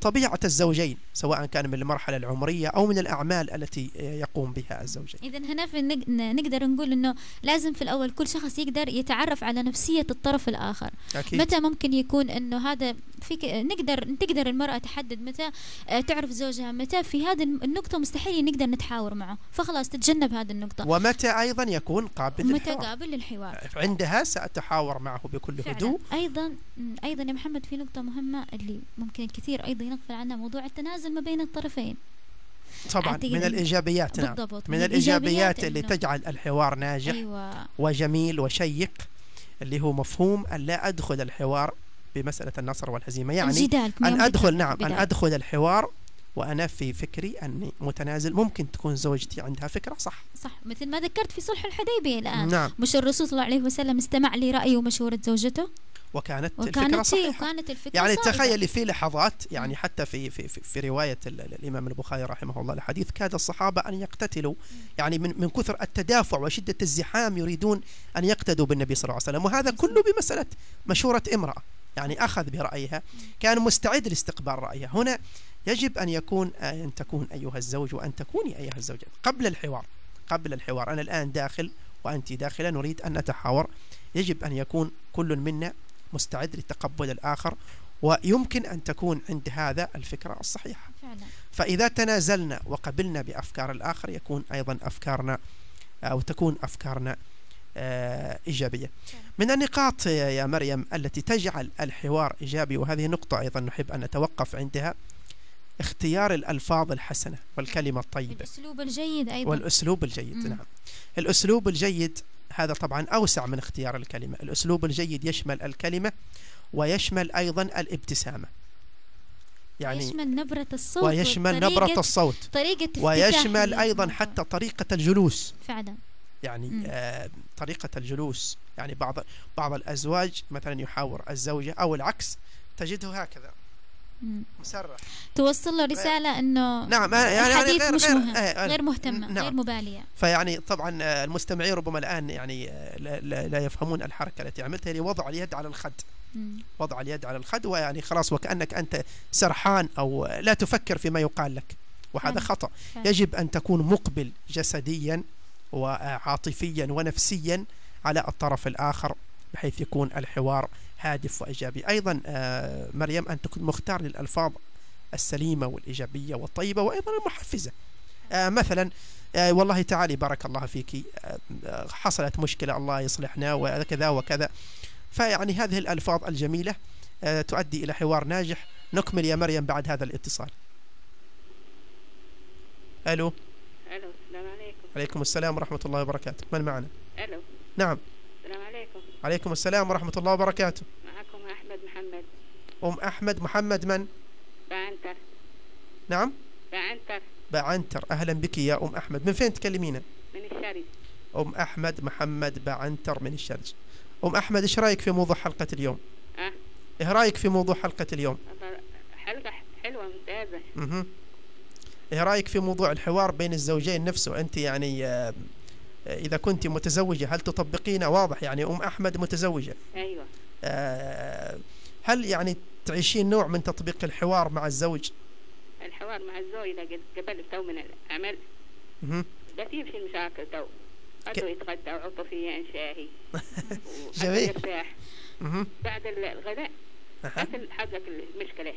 طبيعة الزوجين سواء كان من المرحلة العمرية أو من الأعمال التي آه، يقوم بها الزوجين.
إذا هنا في نقدر نقول إنه لازم في الأول كل شخص يقدر يتعرف على نفسية الطرف الآخر.
أكيد.
متى ممكن يكون إنه هذا فيك نقدر تقدر المرأة تحدد متى آه، تعرف زوجها متى في هذه النقطة مستحيل نقدر نتحاور معه فخلاص تتجنب هذه النقطة.
ومتى أيضا يكون قابل
متى
للحوار.
قابل للحوار.
عندها سأتحاور معه بكل
فعلا.
هدوء.
أيضا م، أيضا يا محمد في نقطة مهمة اللي ممكن الكثير أيضا يغفل عنها موضوع التنازل ما بين الطرفين.
طبعا من الإيجابيات نعم.
بالضبط
من الإيجابيات
إنه-
اللي تجعل الحوار ناجح
أيوه.
وجميل وشيق اللي هو مفهوم أن لا أدخل الحوار بمسألة النصر والهزيمة. يعني أن أدخل نعم
في
أن. أدخل الحوار وأنا في فكري أني متنازل. ممكن تكون زوجتي عندها فكرة صح.
صح مثل ما ذكرت في صلح الحديبية الآن.
نعم.
مش الرسول صلى الله عليه وسلم استمع لرأي ومشورة زوجته.
وكانت الفكرة
وكانت
صحيحة.
وكانت الفكرة
يعني
صائبة.
تخيلي في لحظات يعني. حتى في في في, في رواية ال- ال- الإمام البخاري رحمه الله الحديث كاد الصحابة أن يقتتلوا. يعني من من كثر التدافع وشدة الزحام يريدون أن يقتدوا بالنبي صلى الله عليه وسلم. وهذا كله بمسألة مشورة امرأة. يعني أخذ برأيها. كان مستعد لاستقبال رأيها. هنا يجب أن يكون أن تكون أيها الزوج وأن تكوني أيها الزوجة. قبل الحوار قبل الحوار. أنا الآن داخل وأنت داخلة. نريد أن نتحاور. يجب أن يكون كل منا مستعد لتقبل الآخر ويمكن أن تكون عند هذا الفكرة الصحيحة.
فعلا.
فإذا تنازلنا وقبلنا بأفكار الآخر يكون أيضا أفكارنا أو تكون أفكارنا آه، إيجابية. من النقاط يا يا مريم التي تجعل الحوار إيجابي وهذه نقطة أيضا نحب أن نتوقف عندها اختيار الألفاظ الحسنة والكلمة الطيبة.
الأسلوب الجيد أيضا.
والأسلوب الجيد
مم.
نعم. الأسلوب الجيد هذا طبعا أوسع من اختيار الكلمة. الأسلوب الجيد يشمل الكلمة ويشمل أيضا الابتسامة. يعني
يشمل نبرة الصوت
ويشمل نبرة الصوت.
طريقة
ويشمل أيضا حتى طريقة الجلوس.
فعلا.
يعني. آه طريقة الجلوس. يعني بعض بعض الأزواج مثلا يحاور الزوجة أو العكس تجده هكذا. مسرح
توصل له رسالة إنه
نعم يعني يعني
الحديث
غير
مش
غير
مهم
آه، آه،
غير مهتمة
نعم.
غير مبالية
فيعني طبعا المستمعين ربما الآن يعني آه، لا, لا, لا يفهمون الحركة التي عملتها اللي وضع اليد على الخد. وضع اليد على الخد ويعني خلاص وكأنك أنت سرحان أو لا تفكر فيما يقال لك وهذا. خطأ. يجب أن تكون مقبل جسديا وعاطفيا ونفسيا على الطرف الآخر بحيث يكون الحوار هادف وإيجابي. أيضا آه، مريم أن تكون مختار للألفاظ السليمة والإيجابية والطيبة وأيضا المحفزة. آه، مثلا آه، والله تعالي بارك الله فيك. حصلت مشكلة الله يصلحنا وكذا وكذا. فيعني هذه الألفاظ الجميلة تؤدي إلى حوار ناجح. نكمل يا مريم بعد هذا الاتصال. ألو؟
ألو السلام عليكم.
عليكم السلام ورحمة الله وبركاته. من معنا؟
ألو.
نعم.
السلام عليكم.
عليكم السلام ورحمة الله وبركاته.
معكم أحمد محمد.
أم أحمد محمد من؟
بعنتر.
نعم.
بعنتر.
بعنتر. أهلا بك يا أم أحمد. من فين تكلمينا؟
من الشرق
أم أحمد محمد بعنتر من الشرج. أم أحمد إيش رأيك في موضوع حلقة اليوم؟
أه؟
إيه رأيك في موضوع حلقة اليوم؟
حلقة حلوة ممتازة.
مهم. إيه رأيك في موضوع الحوار بين الزوجين نفسه؟ أنت يعني آه، إذا كنت متزوجة هل تطبقين؟ واضح يعني أم أحمد متزوجة.
أيوه.
آه، هل يعني تعيشين نوع من تطبيق الحوار مع الزوج؟
الحوار مع الزوج إذا قبل تو من العمل. لا تمشي المشاكل تو. غدوا يتغدى وعطفيا شاهي.
جميل.
يرتاح. بعد ال- الغداء. أصل حقك المشكلة.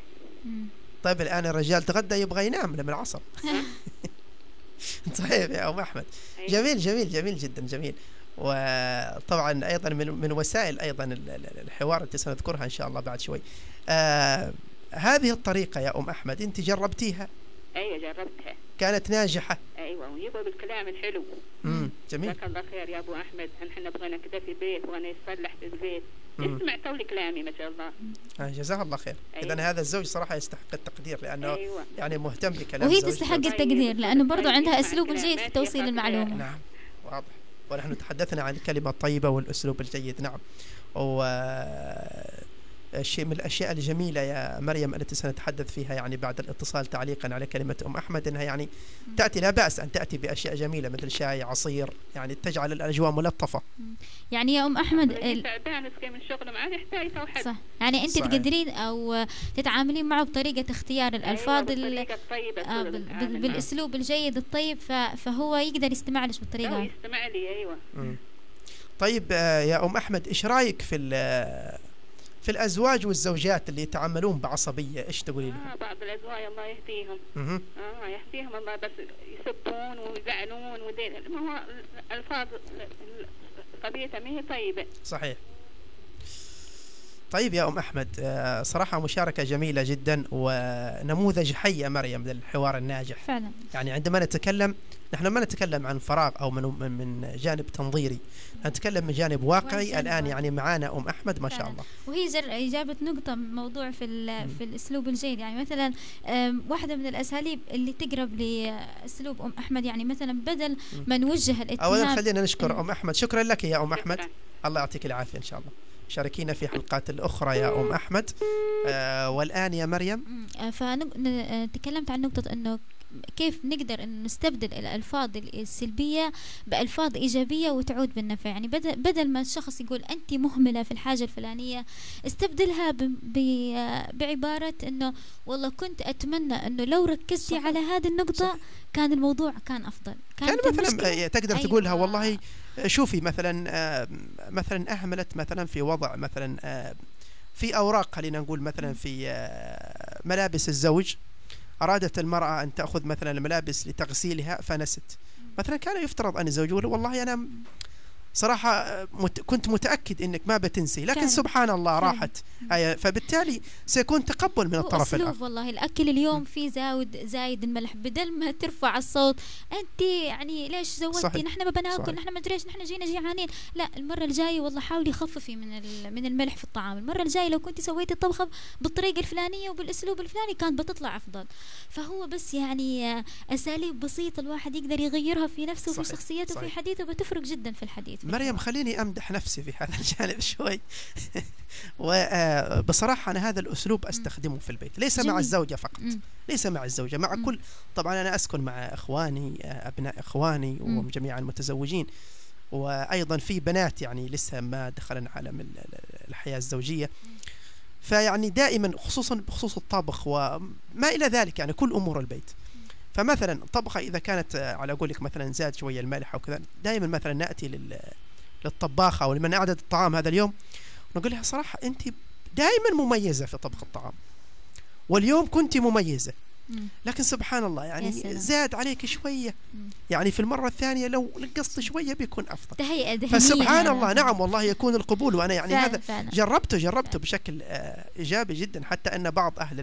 طيب الآن الرجال تغدى يبغى ينام من العصر. طيب يا أم أحمد.
أيوة.
جميل جميل جميل جدا جميل. وطبعا أيضا من من وسائل ال- الحوار التي سنذكرها إن شاء الله بعد شوي. آه هذه الطريقة يا أم أحمد أنت جربتيها؟
أيوه جربتها.
كانت ناجحة.
أيوه ويبغى بالكلام الحلو.
مم. جميل.
جزاك الله خير يا أبو أحمد. نحن بغينا كده في البيت بغينا يصلح في البيت. اسمع تو كلامي ما شاء الله.
آه جزاه الله خير.
أيوة.
إذا هذا الزوج صراحة يستحق التقدير لأنه
أيوه.
يعني مهتم بكلام
وهي. تستحق
طيب،
التقدير لأنه برضو
طيب،
عندها
الكلام،
جيد في توصيل
يخاف
المعلومة.
نعم واضح. ونحن تحدثنا عن الكلمة الطيبة والأسلوب الجيد. نعم. و شيء من الأشياء الجميلة يا مريم التي سنتحدث فيها يعني بعد الاتصال تعليقا على كلمة أم أحمد أنها يعني تأتي لا بأس أن تأتي بأشياء جميلة مثل شاي عصير يعني تجعل الأجواء ملطفة
يعني يا أم أحمد
واللي
ال-
من معاه يحتاج
صح يعني أنت
صحيح.
تقدرين أو تتعاملين معه بطريقة اختيار الألفاظ ال-
بالطريقة الطيبة
آه،
كل
بال- بال-
العامل.
بالأسلوب الجيد الطيب ف- فهو يقدر يستمع لك هذه.
يستمع لي
أيوه. طيب آه، يا أم أحمد إيش رأيك في ال- في الأزواج والزوجات اللي يتعاملون بعصبية إيش تقولي لهم؟
آه بعض الأزواج الله يهديهم
مهم.
آه يهديهم الله بس يسبون ويزعلون ودين ما هو الألفاظ قضيتها ما هي طيبة
صحيح طيب يا أم أحمد آه، صراحة مشاركة جميلة جدا ونموذج حي يا مريم للحوار الناجح.
فعلا.
يعني عندما نتكلم نحن ما نتكلم عن فراغ أو من من- من جانب تنظيري. نتكلم من جانب واقعي الآن. يعني معانا أم أحمد ما شاء. الله.
وهي جر... جابت نقطة موضوع في ال... في الأسلوب الجيد. يعني مثلا واحدة من الأساليب اللي تقرب لأسلوب أم أحمد يعني مثلا بدل ما نوجه
أولا
الاتهام.
خلينا نشكر أم أحمد. شكرا لك يا أم أحمد.
شكراً.
الله يعطيك العافية إن شاء الله. شاركينا في حلقات الأخرى يا أم أحمد. آه والآن يا مريم.
فتكلمت عن نقطة أنه كيف نقدر أن نستبدل الألفاظ السلبية بألفاظ إيجابية وتعود بالنفع. يعني بدل, بدل ما الشخص يقول أنت مهملة في الحاجة الفلانية استبدلها ب ب بعبارة أنه والله كنت أتمنى أنه لو ركزتي
صح.
على هذه النقطة كان الموضوع كان أفضل.
كان
كانت
مثلا
المشكلة-
آه، تقدر
أيوة.
تقولها والله شوفي مثلا مثلا أهملت مثلا في وضع مثلا في أوراق خلينا نقول مثلا في آه، ملابس الزوج أرادت المرأة أن تأخذ مثلا الملابس لتغسيلها فنست. مثلا كان يفترض أن الزوج يقول والله أنا صراحة مت كنت متأكد أنك ما بتنسي لكن
فعلا.
سبحان الله. راحت آه، فبالتالي سيكون تقبل من الطرف الآخر
والله الأكل اليوم فيه زاود زايد الملح بدل ما ترفع الصوت أنت يعني ليش زودتي. نحن ما بناكل. نحن ما ادري إيش نحن جينا جيعانين لا المرة الجاية والله حاولي خففي من ال- من الملح في الطعام المرة الجاية لو كنت سويتي الطبخة بالطريقة الفلانية وبالأسلوب الفلاني كانت بتطلع أفضل فهو بس يعني آه، أساليب بسيطة الواحد يقدر يغيرها في نفسه وفي
صحيح.
شخصيته وفي. حديثه بتفرق جدا في الحديث في
مريم. خليني أمدح نفسي في هذا الجانب شوي وبصراحه أنا هذا الأسلوب أستخدمه في البيت ليس مع
جميل.
الزوجة فقط. ليس مع الزوجة مع. كل طبعا أنا أسكن مع إخواني آه، أبناء إخواني
مم.
وجميع المتزوجين وأيضا في بنات يعني لسه ما دخلن عالم ال- ال- الحياة الزوجية فيعني دائما خصوصا بخصوص الطبخ وما إلى ذلك يعني كل أمور البيت فمثلا الطبخه إذا كانت آه، على قولك مثلا زاد شوية الملح أو كذا دائما مثلا نأتي لل للطباخة أو لمن اعدت الطعام هذا اليوم نقول لها صراحة أنت دائما مميزة في طبخ الطعام واليوم كنت مميزة
مم.
لكن سبحان الله يعني. زاد عليك
شوية.
يعني في المرة الثانية لو نقصت شوية بيكون أفضل
تهيئه ذهنيه
فسبحان
أنا-
الله نعم والله يكون القبول وأنا يعني
فعلا
هذا
فعلا.
جربته جربته بشكل آه، إيجابي جدا حتى أن بعض أهل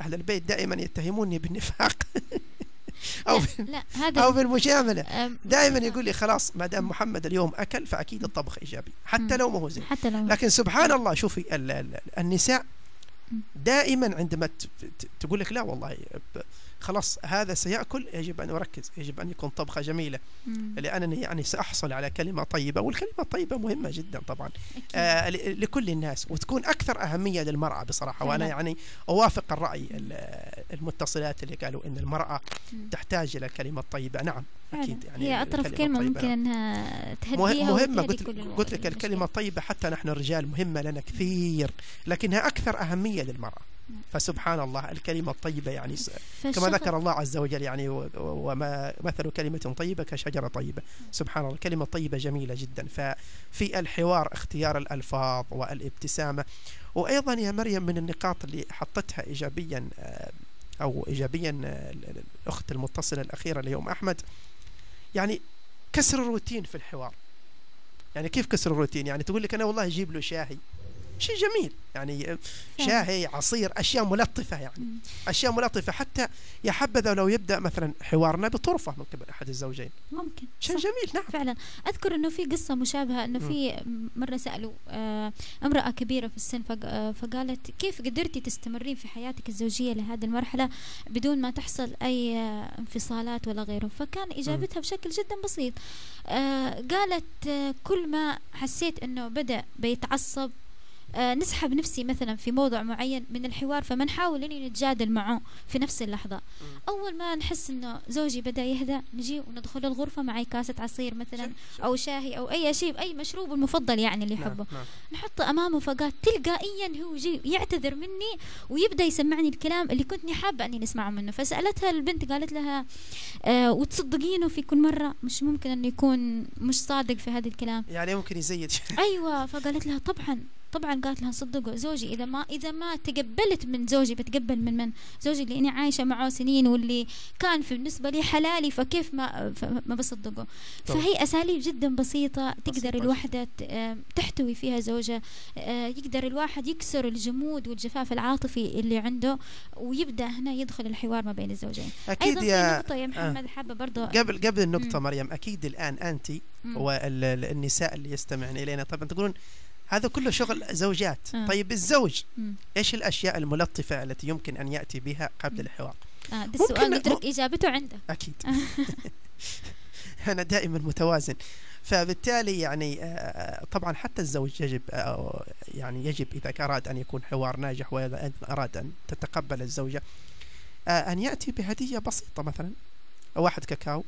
أهل البيت دائما يتهموني بالنفاق أو بال-
لا هذا
أو بالمجامله
أم،
دائما يقول لي خلاص ما دام محمد اليوم أكل فأكيد الطبخ إيجابي حتى. لو ما هو زين
حتى لو
لكن سبحان الله شوفي ال ال النساء. دائما عندما تقول لك لا والله خلاص هذا سيأكل يجب أن أركز يجب أن يكون طبخة جميلة
مم.
لأنني يعني سأحصل على كلمة طيبة والكلمة الطيبة مهمة جدا طبعا. آه لكل الناس وتكون أكثر أهمية للمرأة بصراحة وأنا. يعني أوافق الرأي ال- المتصلات اللي قالوا أن المرأة
مم.
تحتاج إلى كلمة طيبة نعم. أكيد يعني
هي أطرف كلمة
الطيبة
ممكن
نعم.
أنها تهديها
مهمة قلت قلت لك. الكلمة الطيبة حتى نحن الرجال مهمة لنا كثير لكنها أكثر أهمية للمرأة. فسبحان الله الكلمة الطيبة يعني كما ذكر الله عز وجل يعني وما مثل كلمة طيبة كشجرة طيبة. سبحان الله كلمة طيبة جميلة جدا. ففي الحوار اختيار الألفاظ والابتسامة. وأيضا يا مريم من النقاط اللي حطتها إيجابيا آه، أو إيجابيا آه، ال- ال- الأخت المتصلة الأخيرة اليوم أحمد يعني كسر الروتين في الحوار. يعني كيف كسر الروتين؟ يعني تقول لك أنا والله أجيب له شاهي. شيء جميل. يعني. شاهي عصير أشياء ملطفة يعني. أشياء ملطفة. حتى يا حبذا لو يبدأ مثلا حوارنا بطرفة من قبل أحد الزوجين.
ممكن.
شيء. جميل. نعم.
فعلا. أذكر إنه في قصة مشابهة إنه في مرة سألوا آه، امرأة كبيرة في السن آه، فقالت كيف قدرتي تستمرين في حياتك الزوجية لهذه المرحلة بدون ما تحصل أي انفصالات ولا غيره فكان إجابتها بشكل جدا بسيط. آه، قالت كل ما حسيت إنه بدأ بيتعصب نسحب نفسي مثلا في موضوع معين من الحوار فما نحاول إني نتجادل معه في نفس اللحظة. أول ما نحس إنه زوجي بدأ يهدى نجي وندخل الغرفة معي كاسة عصير مثلا أو شاهي أو أي شيء اي مشروب المفضل يعني اللي
نعم
يحبه.
نعم.
نحطه أمامه فقال تلقائيا هو يجي يعتذر مني ويبدأ يسمعني الكلام اللي كنتني حابة إني نسمعه منه. فسألتها البنت قالت لها آه وتصدقينه في كل مرة؟ مش ممكن إنه يكون مش صادق في هذا الكلام.
يعني ممكن يزيد.
أيوه فقالت لها طبعا. طبعا قالت لها صدقوا زوجي إذا ما إذا ما تقبلت من زوجي بتقبل من من زوجي اللي إني عايشة معه سنين واللي كان في بالنسبة لي حلالي فكيف ما ما بصدقه
طبعا.
فهي أساليب جدا بسيطة تقدر
بسيطة
الوحدة آه، تحتوي فيها زوجها آه، يقدر الواحد يكسر الجمود والجفاف العاطفي اللي عنده ويبدأ هنا يدخل الحوار ما بين الزوجين
أكيد
أيضا في
يا
نقطة يا محمد حابة برضه
قبل قبل
النقطة.
مريم أكيد الآن انت. والنساء اللي يستمعن إلينا طبعا تقولون هذا كله شغل زوجات.
آه.
طيب الزوج
مم.
إيش الأشياء الملطفة التي يمكن أن يأتي بها قبل. الحوار؟
آه ده السؤال
م-
نترك إجابته عندك
أكيد. أنا دائما متوازن. فبالتالي يعني آه، طبعا حتى الزوج يجب آه، يعني يجب إذا أراد أن يكون حوار ناجح وإذا أراد أن تتقبل الزوجة آه، أن يأتي بهدية بسيطة مثلا. واحد كاكاو. آه،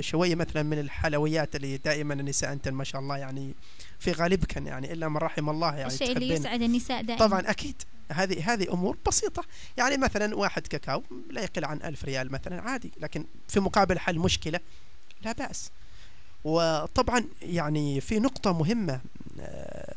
شوية مثلا من الحلويات اللي دائما النساء أنت ما شاء الله يعني في غالبكن يعني إلا من رحم الله يعني
الشيء اللي يسعد النساء دائما.
طبعا أكيد. هذه هذه أمور بسيطة. يعني مثلا واحد كاكاو لا يقل عن ألف ريال مثلا عادي لكن في مقابل حل مشكلة لا بأس. وطبعا يعني في نقطة مهمة آه،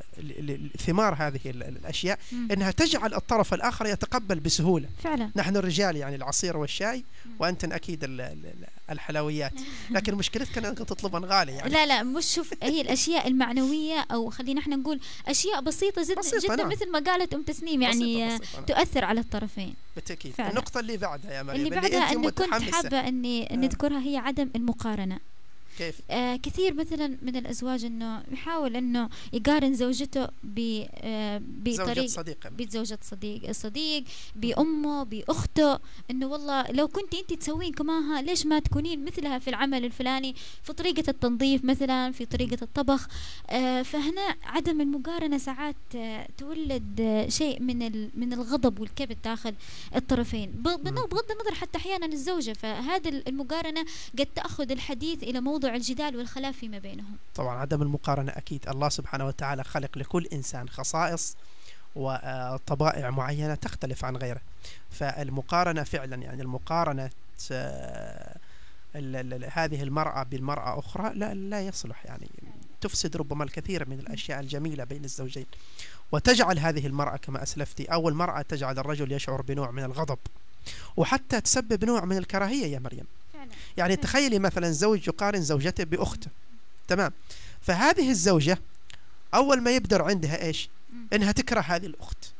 ثمار هذه ال- ال- الأشياء
مم.
إنها تجعل الطرف الآخر يتقبل بسهولة
فعلا
نحن الرجال يعني العصير والشاي وانتن أكيد ال- ال- ال- الحلويات لكن مشكلتك إنك تطلبن غالي يعني
لا لا مش شوف هي الأشياء المعنوية أو خلينا إحنا نقول أشياء بسيطة جدا
بسيطة،
جدا
نعم.
مثل ما قالت أم تسنيم يعني
بسيطة،
آه،
بسيطة، نعم.
تؤثر على الطرفين
بالتأكيد
فعلا.
النقطة اللي بعدها يا مريم
اللي بعدها
أنت
انه كنت
متحمسة.
حابة إني نذكرها هي عدم المقارنة
كيف؟
آه كثير مثلا من الأزواج إنه يحاول إنه يقارن زوجته ب آه
زوجة
بطريق
صديقة
بزوجة صديق صديق بأمه بأخته إنه والله لو كنت أنت تسوين كماها ليش ما تكونين مثلها في العمل الفلاني؟ في طريقة التنظيف مثلا في طريقة الطبخ. آه فهنا عدم المقارنة ساعات آه تولد آه شيء من من الغضب والكبت داخل الطرفين. بغض النظر حتى أحيانا الزوجة. فهذه المقارنة قد تأخذ الحديث إلى موضوع الجدال والخلاف فيما بينهم.
طبعا عدم المقارنة أكيد الله سبحانه وتعالى خلق لكل إنسان خصائص وطبائع معينة تختلف عن غيره. فالمقارنة فعلا يعني المقارنة آه، هذه المرأة بالمرأة أخرى لا, لا يصلح يعني. تفسد ربما الكثير من الأشياء الجميلة بين الزوجين. وتجعل هذه المرأة كما أسلفتي أول مرأة تجعل الرجل يشعر بنوع من الغضب. وحتى تسبب نوع من الكراهية يا مريم. يعني تخيلي مثلا زوج يقارن زوجته بأخته تمام؟ فهذه الزوجة أول ما يبدر عندها إيش. إنها تكره هذه الأخت.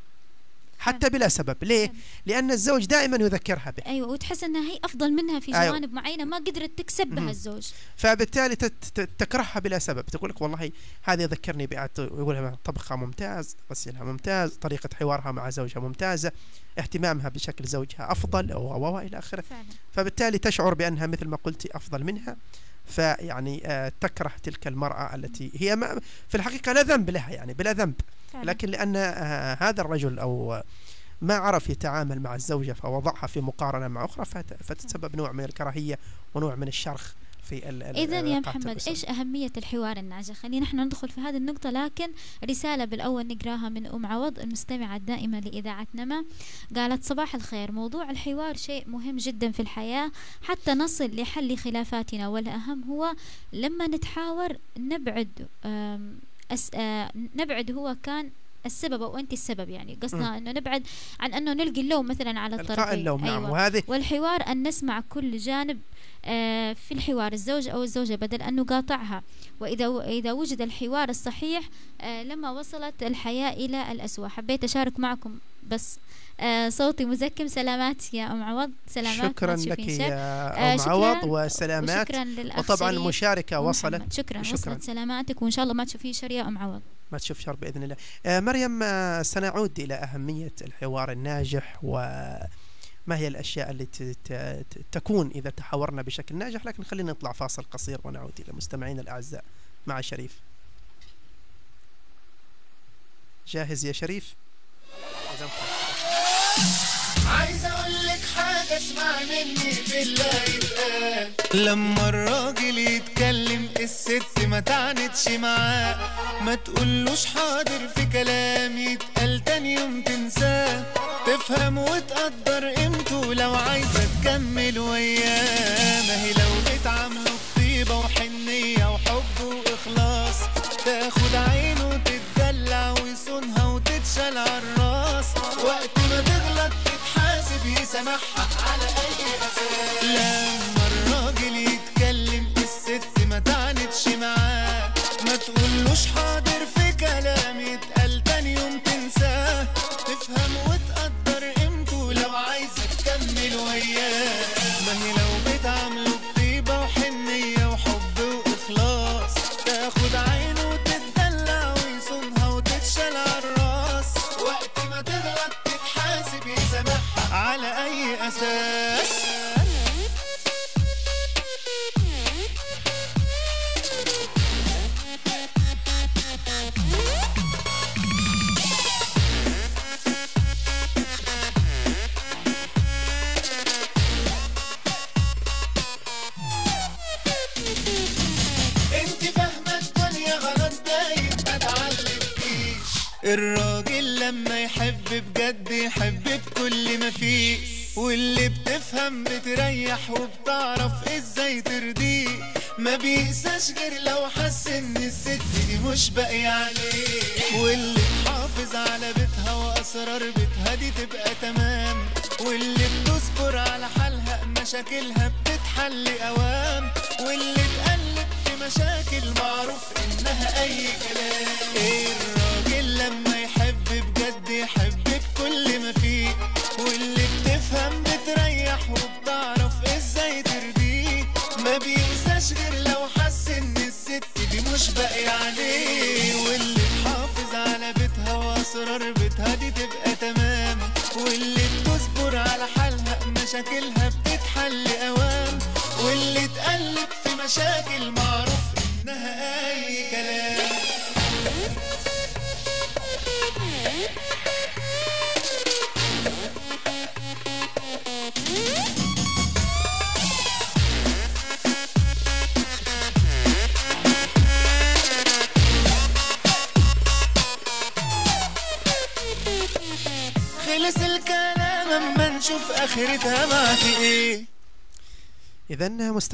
حتى بلا سبب ليه
فعلا.
لأن الزوج دائما يذكرها به
أيوة وتحس أنها هي أفضل منها في
أيوة.
جوانب معينة ما قدرت تكسب. بها الزوج
فبالتالي تكرهها بلا سبب تقول لك والله هذه ذكرني بأت يقولها طبخها ممتاز غسلها ممتاز طريقة حوارها مع زوجها ممتازة اهتمامها بشكل زوجها أفضل و و- و إلى آخره
فعلا
فبالتالي تشعر بأنها مثل ما قلتي أفضل منها فيعني آه، تكره تلك المرأة التي هي ما في الحقيقة لا ذنب لها يعني بلا ذنب. لكن لأن آه، هذا الرجل أو ما عرف يتعامل مع الزوجة فوضعها في مقارنة مع أخرى فت- فتتسبب نوع من الكراهية ونوع من الشرخ في
إذا يا محمد
الأسرية.
إيش أهمية الحوار الناجح؟ خلينا نحن ندخل في هذه النقطة لكن رسالة بالأول نقراها من أم عوض المستمعة الدائمة لإذاعة نما قالت صباح الخير موضوع الحوار شيء مهم جدا في الحياة حتى نصل لحل خلافاتنا والأهم هو لما نتحاور نبعد أس آه، نبعد هو كان السبب أو انت السبب يعني. قصدنا إنه نبعد عن أنه نلقي اللوم مثلا على الطرفين.
اللوم نعم.
أيوة.
وهذه
والحوار أن نسمع كل جانب آه، في الحوار الزوج أو الزوجة بدل أن نقاطعها. وإذا إذا وجد الحوار الصحيح آه، لما وصلت الحياة إلى الأسوأ. حبيت أشارك معكم بس آه، صوتي مزكم. سلامات يا أم عوض. سلامات ما
شكرا لك. يا
آه،
أم عوض وسلامات.
وشكرا للأخ
وطبعا المشاركة. وصلت.
شكرا,
شكراً.
وصلت سلاماتك وإن شاء الله ما تشوفين شر يا أم عوض.
ما تشوف شر بإذن الله. آه، مريم آه، سنعود إلى أهمية الحوار الناجح وما هي الأشياء التي تكون إذا تحاورنا بشكل ناجح. لكن خلينا نطلع فاصل قصير ونعود إلى مستمعينا الأعزاء. مع شريف. جاهز يا شريف؟ إذا
عايز أقول لك حاجة اسمع مني في الله يتقال لما الراجل يتكلم الست ما تعنتش معاه. ما تقولوش حاضر في كلام يتقال تاني يوم تنساه. تفهم وتقدر قيمته لو عايزة تكمل وياه. ما هي لو بتعامله بطيبه وحنية وحب وإخلاص تاخد عينه وتتدلع ويصونها وتتشال عالراس وقت يسامحها على اي أساس لما الراجل يتكلم الست ما تعنتش معاه ما تقولوش حاضر في كلام يتقال تاني يوم تنساه. تفهم وتقدر قيمته لو عايزة تكمل وياه.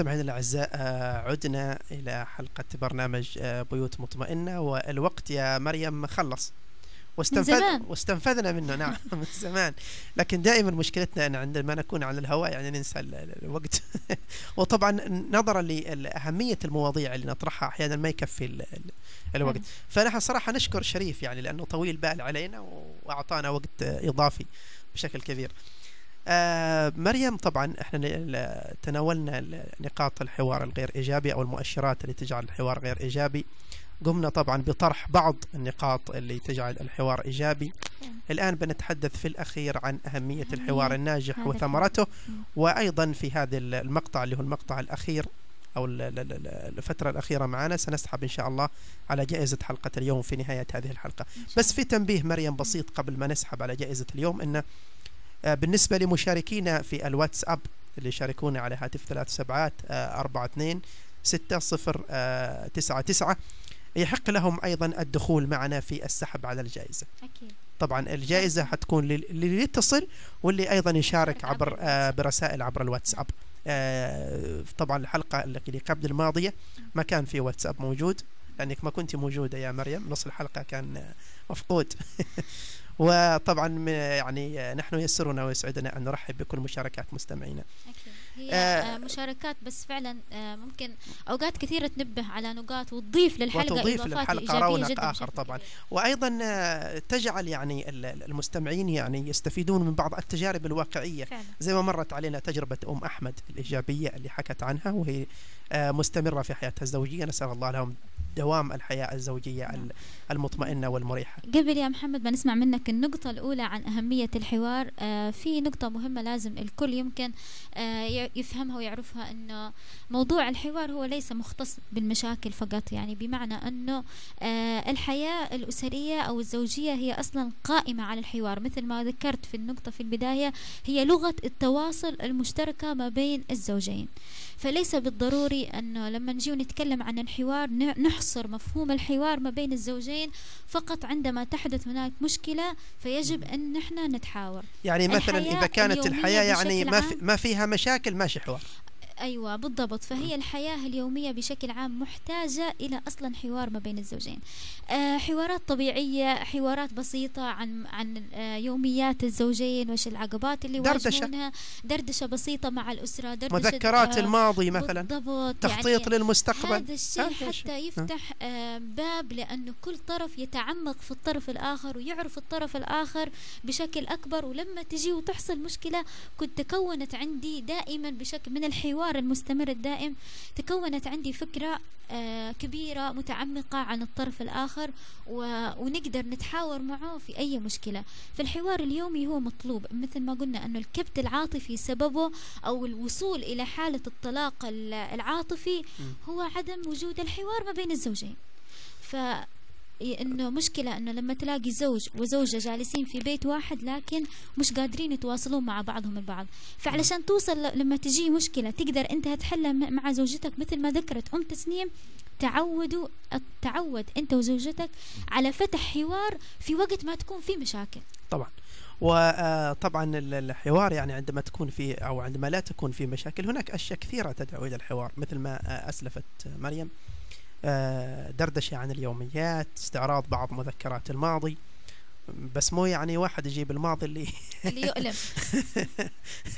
مستمعينا الأعزاء آه، عدنا إلى حلقة برنامج آه، بيوت مطمئنة والوقت يا مريم خلص. واستنفذ
زمان.
واستنفذنا منه نعم من زمان. لكن دائما مشكلتنا أن عندما نكون على الهواء يعني ننسى ال- ال- الوقت. وطبعا نظرا لأهمية المواضيع اللي نطرحها أحيانا ما يكفي ال- ال- الوقت. فنحن صراحة نشكر شريف يعني لأنه طويل البال علينا وأعطانا وقت إضافي بشكل كبير. آه مريم طبعا إحنا تناولنا نقاط الحوار الغير إيجابي أو المؤشرات اللي تجعل الحوار غير إيجابي. قمنا طبعا بطرح بعض النقاط اللي تجعل الحوار إيجابي. الآن بنتحدث في الأخير عن أهمية الحوار الناجح وثمرته وأيضا في هذا ال- المقطع اللي هو المقطع الأخير أو ال- ال- ال- الفترة الأخيرة معنا. سنسحب إن شاء الله على جائزة حلقة اليوم في نهاية هذه الحلقة. بس في تنبيه مريم بسيط قبل ما نسحب على جائزة اليوم أن آه، بالنسبة لمشاركينا في الواتساب اللي يشاركونا على هاتف ثلاث سبعات آه، أربعة اثنين ستة صفر آه، تسعة تسعة. يحق لهم أيضا الدخول معنا في السحب على الجائزة.
أكيد.
طبعا الجائزة حتكون لل- للي يتصل واللي أيضا يشارك
عبر
آه،. برسائل عبر الواتساب. آه، طبعا الحلقة اللي قبل الماضية ما كان في واتساب موجود. لأنك ما كنت موجودة يا مريم. نص الحلقة كان آه، مفقود. وطبعا يعني آه، نحن يسرنا ويسعدنا أن نرحب بكل مشاركات مستمعينا.
أكيد. هي
آه،
آه مشاركات بس فعلا آه ممكن أوقات كثيرة تنبه على نقاط وتضيف للحلقة
وتضيف
إيجابية
رونق
بشكل
طبعا. وأيضا آه، تجعل يعني ال- ال- المستمعين يعني يستفيدون من بعض التجارب الواقعية.
فعلا.
زي ما مرت علينا تجربة أم أحمد الإيجابية اللي حكت عنها وهي مستمرة في حياتها الزوجية. نسأل الله لهم دوام الحياة الزوجية ال- المطمئنة والمريحة.
قبل يا محمد ما نسمع منك النقطة الأولى عن أهمية الحوار آه في نقطة مهمة لازم الكل يمكن آه يفهمها ويعرفها أنه موضوع الحوار هو ليس مختص بالمشاكل فقط. يعني بمعنى أنه آه الحياة الأسرية أو الزوجية هي أصلا قائمة على الحوار. مثل ما ذكرت في النقطة في البداية هي لغة التواصل المشتركة ما بين الزوجين. فليس بالضروري أنه لما نجي ونتكلم عن الحوار نحصر مفهوم الحوار ما بين الزوجين فقط عندما تحدث هناك مشكلة فيجب أن نحن نتحاور.
يعني مثلا إذا كانت الحياة يعني ما, في ما فيها مشاكل ماشي حوار.
أيوة بالضبط. فهي الحياة اليومية بشكل عام محتاجة إلى أصلا حوار ما بين الزوجين. آه حوارات طبيعية حوارات بسيطة عن عن آه يوميات الزوجين وش العقبات اللي
دردشة.
يواجهونها. دردشة بسيطة مع الأسرة دردشة
مذكرات
آه
الماضي مثلا.
بالضبط
تخطيط
يعني
للمستقبل.
هذا الشيء
الشيء.
حتى يفتح آه، باب لأنه كل طرف يتعمق في الطرف الآخر ويعرف الطرف الآخر بشكل أكبر. ولما تجي وتحصل مشكلة كنت تكونت عندي دائما بشكل من الحوار المستمر الدائم تكونت عندي فكرة آه، كبيرة متعمقة عن الطرف الآخر ونقدر نتحاور معه في أي مشكلة. فالحوار اليومي هو مطلوب مثل ما قلنا أنه الكبت العاطفي سببه أو الوصول إلى حالة الطلاق ال- العاطفي هو عدم وجود الحوار ما بين الزوجين. ف إنه مشكلة إنه لما تلاقي زوج وزوجة جالسين في بيت واحد لكن مش قادرين يتواصلون مع بعضهم البعض. فعلشان توصل لما تجي مشكلة تقدر أنت تحلها مع زوجتك مثل ما ذكرت أم تسنيم تعودوا تعود أنت وزوجتك على فتح حوار في وقت ما تكون في مشاكل.
طبعا. وطبعا الحوار يعني عندما تكون في أو عندما لا تكون في مشاكل هناك أشياء كثيرة تدعو إلى الحوار مثل ما آه، أسلفت مريم. آه، دردشة عن اليوميات استعراض بعض مذكرات الماضي. بس مو يعني واحد يجيب الماضي اللي
اللي يؤلم.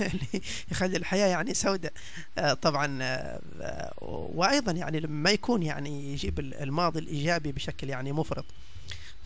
اللي يخلي الحياة يعني سوداء. آه، طبعا آه، وأيضا يعني لما يكون يعني يجيب الماضي الإيجابي بشكل يعني مفرط.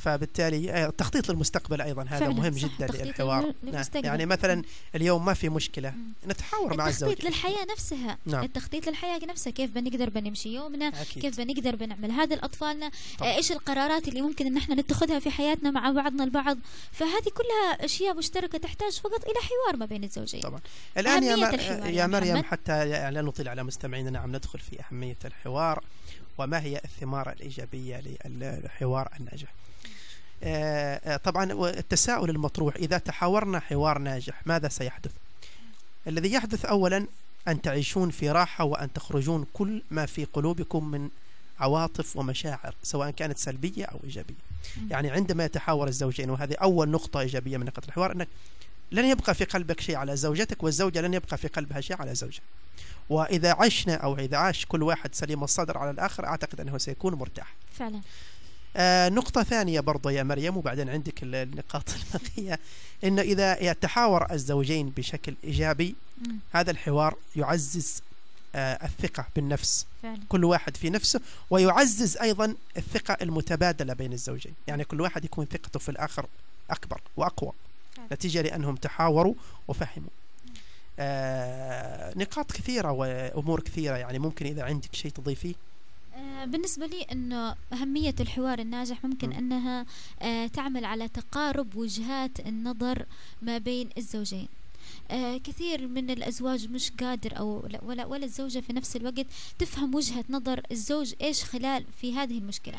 فبالتالي التخطيط للمستقبل أيضا هذا
فعلاً،
مهم جدا للحوار نعم،
للمستقبل.
يعني مثلا اليوم ما في مشكلة نتحاور مع الزوج
التخطيط للحياة نفسها
نعم.
التخطيط للحياة نفسها كيف بنقدر بنمشي يومنا
أكيد.
كيف بنقدر بنعمل هذا. آه، إيش القرارات اللي ممكن إن إحنا نتخذها في حياتنا مع بعضنا البعض فهذه كلها أشياء مشتركة تحتاج فقط إلى حوار ما بين الزوجين
طبعا الآن يا,
الحوار
يا
يا
مريم
محمد.
حتى يعني لا نطيل على مستمعينا نعم ندخل في أهمية الحوار وما هي الثمار الإيجابية للحوار الناجح طبعا التساؤل المطروح إذا تحاورنا حوار ناجح ماذا سيحدث؟ الذي يحدث أولا أن تعيشون في راحة وأن تخرجون كل ما في قلوبكم من عواطف ومشاعر سواء كانت سلبية أو إيجابية. يعني عندما يتحاور الزوجين وهذه أول نقطة إيجابية من نقطة الحوار أنك لن يبقى في قلبك شيء على زوجتك والزوجة لن يبقى في قلبها شيء على زوجها. وإذا عشنا أو إذا عاش كل واحد سليم الصدر على الآخر أعتقد أنه سيكون مرتاح.
فعلا.
آه نقطة ثانية برضو يا مريم وبعدين عندك ال- النقاط البقية إنه إذا يتحاور الزوجين بشكل إيجابي
مم.
هذا الحوار يعزز آه الثقة بالنفس.
فعلا.
كل واحد في نفسه ويعزز أيضا الثقة المتبادلة بين الزوجين. يعني كل واحد يكون ثقته في الآخر أكبر وأقوى
فعلا.
نتيجة لأنهم تحاوروا وفهموا. آه نقاط كثيرة وأمور كثيرة يعني ممكن إذا عندك شيء تضيفيه.
بالنسبة لي أنه أهمية الحوار الناجح ممكن
م.
أنها آه، تعمل على تقارب وجهات النظر ما بين الزوجين آه، كثير من الأزواج مش قادر أو لا- ولا ولا الزوجة في نفس الوقت تفهم وجهة نظر الزوج إيش خلال في هذه المشكلة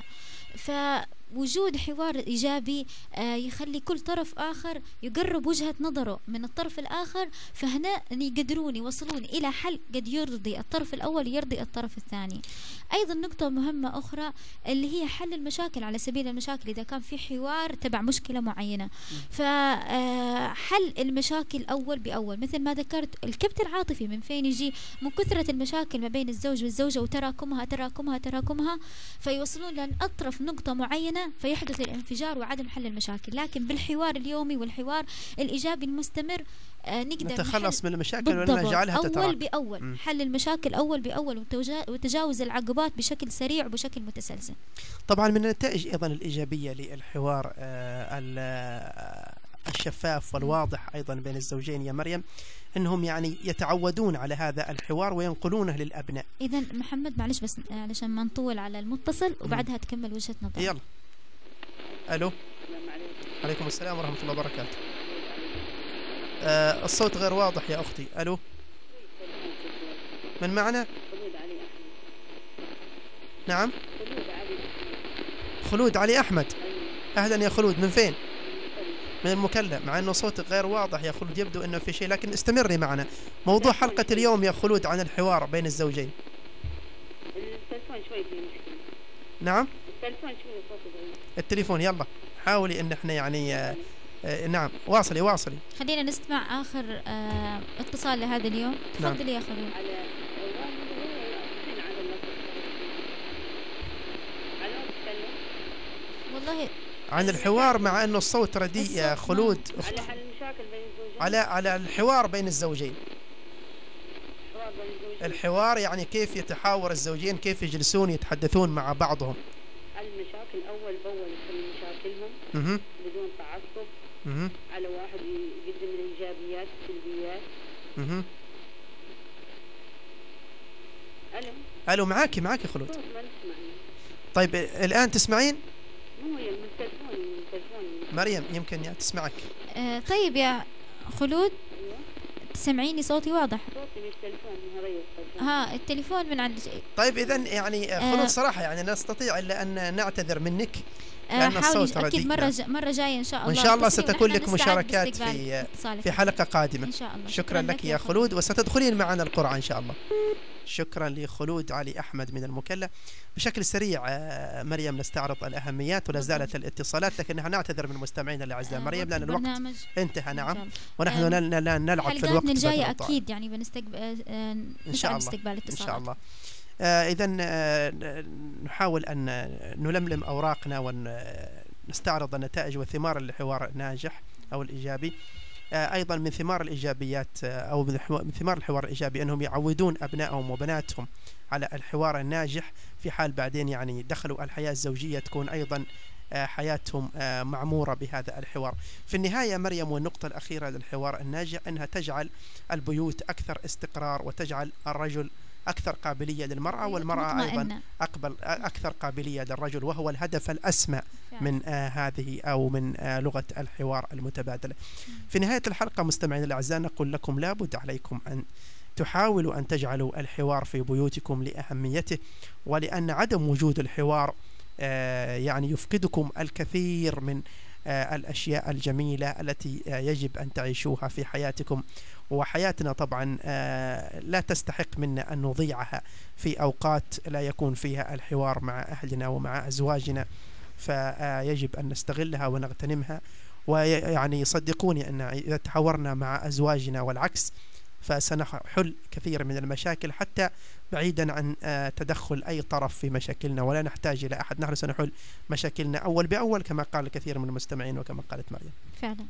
فوجود حوار إيجابي آه، يخلي كل طرف آخر يقرب وجهة نظره. من الطرف الآخر فهنا يقدرون يوصلون إلى حل قد يرضي الطرف الأول يرضي الطرف الثاني. أيضا نقطة مهمة أخرى اللي هي حل المشاكل على سبيل المشاكل إذا كان في حوار تبع مشكلة معينة. فحل المشاكل أول بأول. مثل ما ذكرت الكبت العاطفي من فين يجي؟ من كثرة المشاكل ما بين الزوج والزوجة وتراكمها تراكمها تراكمها. فيوصلون لأطرف نقطة معينة فيحدث الانفجار وعدم حل المشاكل. لكن بالحوار اليومي والحوار الإيجابي المستمر آه نقدر
نتخلص من المشاكل ونجعلها
أول
تتراكم؟
بأول.
مم.
حل المشاكل أول بأول وتجاوز العقبات بشكل سريع وبشكل متسلسل.
طبعا من النتائج أيضا الإيجابية للحوار آه، آه، الشفاف والواضح أيضا بين الزوجين يا مريم إنهم يعني يتعودون على هذا الحوار وينقلونه للأبناء.
إذا محمد معلش بس علشان ما نطول على المتصل وبعدها تكمل وجهة نظر
يلا. ألو. عليكم السلام ورحمة الله وبركاته. آه الصوت غير واضح يا أختي. ألو. من معنا؟ نعم. خلود علي أحمد. أهلا يا خلود. من فين؟ من المكلم مع إنه صوتك غير واضح يا خلود يبدو إنه في شيء لكن استمري معنا. موضوع حلقة اليوم يا خلود عن الحوار بين الزوجين.
التلفون شوي فيه مشكلة.
نعم. التليفون يلا. حاولي إن إحنا يعني آه آه نعم. واصلي واصلي.
خلينا نستمع آخر آه اتصال لهذا اليوم.
نعم.
تفضلي يا خلود والله
عن الحوار مع إنه الصوت رديء يا خلود.
نعم.
أخت
على حل المشاكل بين الزوجين.
على على الحوار بين الزوجين. الحوار يعني كيف يتحاور الزوجين كيف يجلسون يتحدثون مع بعضهم.
حل المشاكل أول بأول يحل مشاكلهم. بدون تعصب. على واحد يقدم الإيجابيات السلبيات
مهم.
ألم
ألو معاكي معاكي خلود. طيب آه، الآن تسمعين؟
مو من التلفون من التلفون.
مريم يمكن يعني تسمعك.
آه طيب يا خلود
أيوة
تسمعيني صوتي واضح.
صوتي من التلفون
ها التليفون من عند
طيب اذا يعني آه،
آه.
خلود صراحة يعني لا نستطيع إلا أن نعتذر منك
آه، حاولي
الصوت أكيد
مرة
نعم.
ج... مرة جاية إن شاء الله.
وإن شاء الله ستكون لك مشاركات في
اتصالك.
في حلقة قادمة.
إن شاء الله.
شكرا لك يا خلود وستدخلين معنا القرعة إن شاء الله. شكرا لخلود علي أحمد من المكلا بشكل سريع آه، مريم نستعرض الأهميات ولا زالت الاتصالات لكنها نعتذر من مستمعينا الأعزاء.
آه،
مريم لأن الوقت انتهى نعم.
إن
ونحن
آه،
نل- نلعب في الوقت
الجاية
طائل.
أكيد يعني بنستقبل
إن شاء الله.
لاستقبال
إن
اتصالات
شاء الله. إذا نحاول أن نلملم أوراقنا ونستعرض النتائج وثمار الحوار الناجح أو الإيجابي. آه، أيضا من ثمار الإيجابيات آه، أو من ثمار الحوار الإيجابي أنهم يعودون أبنائهم وبناتهم على الحوار الناجح. في حال بعدين يعني دخلوا الحياة الزوجية تكون أيضا آه، حياتهم معمورة بهذا الحوار. في النهاية مريم والنقطة الأخيرة للحوار الناجح أنها تجعل البيوت أكثر استقرار وتجعل الرجل أكثر قابلية للمرأة والمرأة أيضا. أقبل أكثر قابلية للرجل وهو الهدف الأسمى. من آه هذه أو من آه لغة الحوار المتبادلة في نهاية الحلقة مستمعينا الأعزاء نقول لكم لابد عليكم أن تحاولوا أن تجعلوا الحوار في بيوتكم لأهميته ولأن عدم وجود الحوار آه يعني يفقدكم الكثير من آه الأشياء الجميلة التي آه يجب أن تعيشوها في حياتكم وحياتنا طبعا آه لا تستحق منا أن نضيعها في أوقات لا يكون فيها الحوار مع أهلنا ومع أزواجنا. فيجب أن نستغلها ونغتنمها. ويعني صدقوني أن إذا تحاورنا مع أزواجنا والعكس فسنحل كثير من المشاكل حتى بعيدا عن آه، تدخل أي طرف في مشاكلنا. ولا نحتاج إلى أحد. نحن سنحل مشاكلنا أول بأول كما قال الكثير من المستمعين وكما قالت مريم.
فعلا.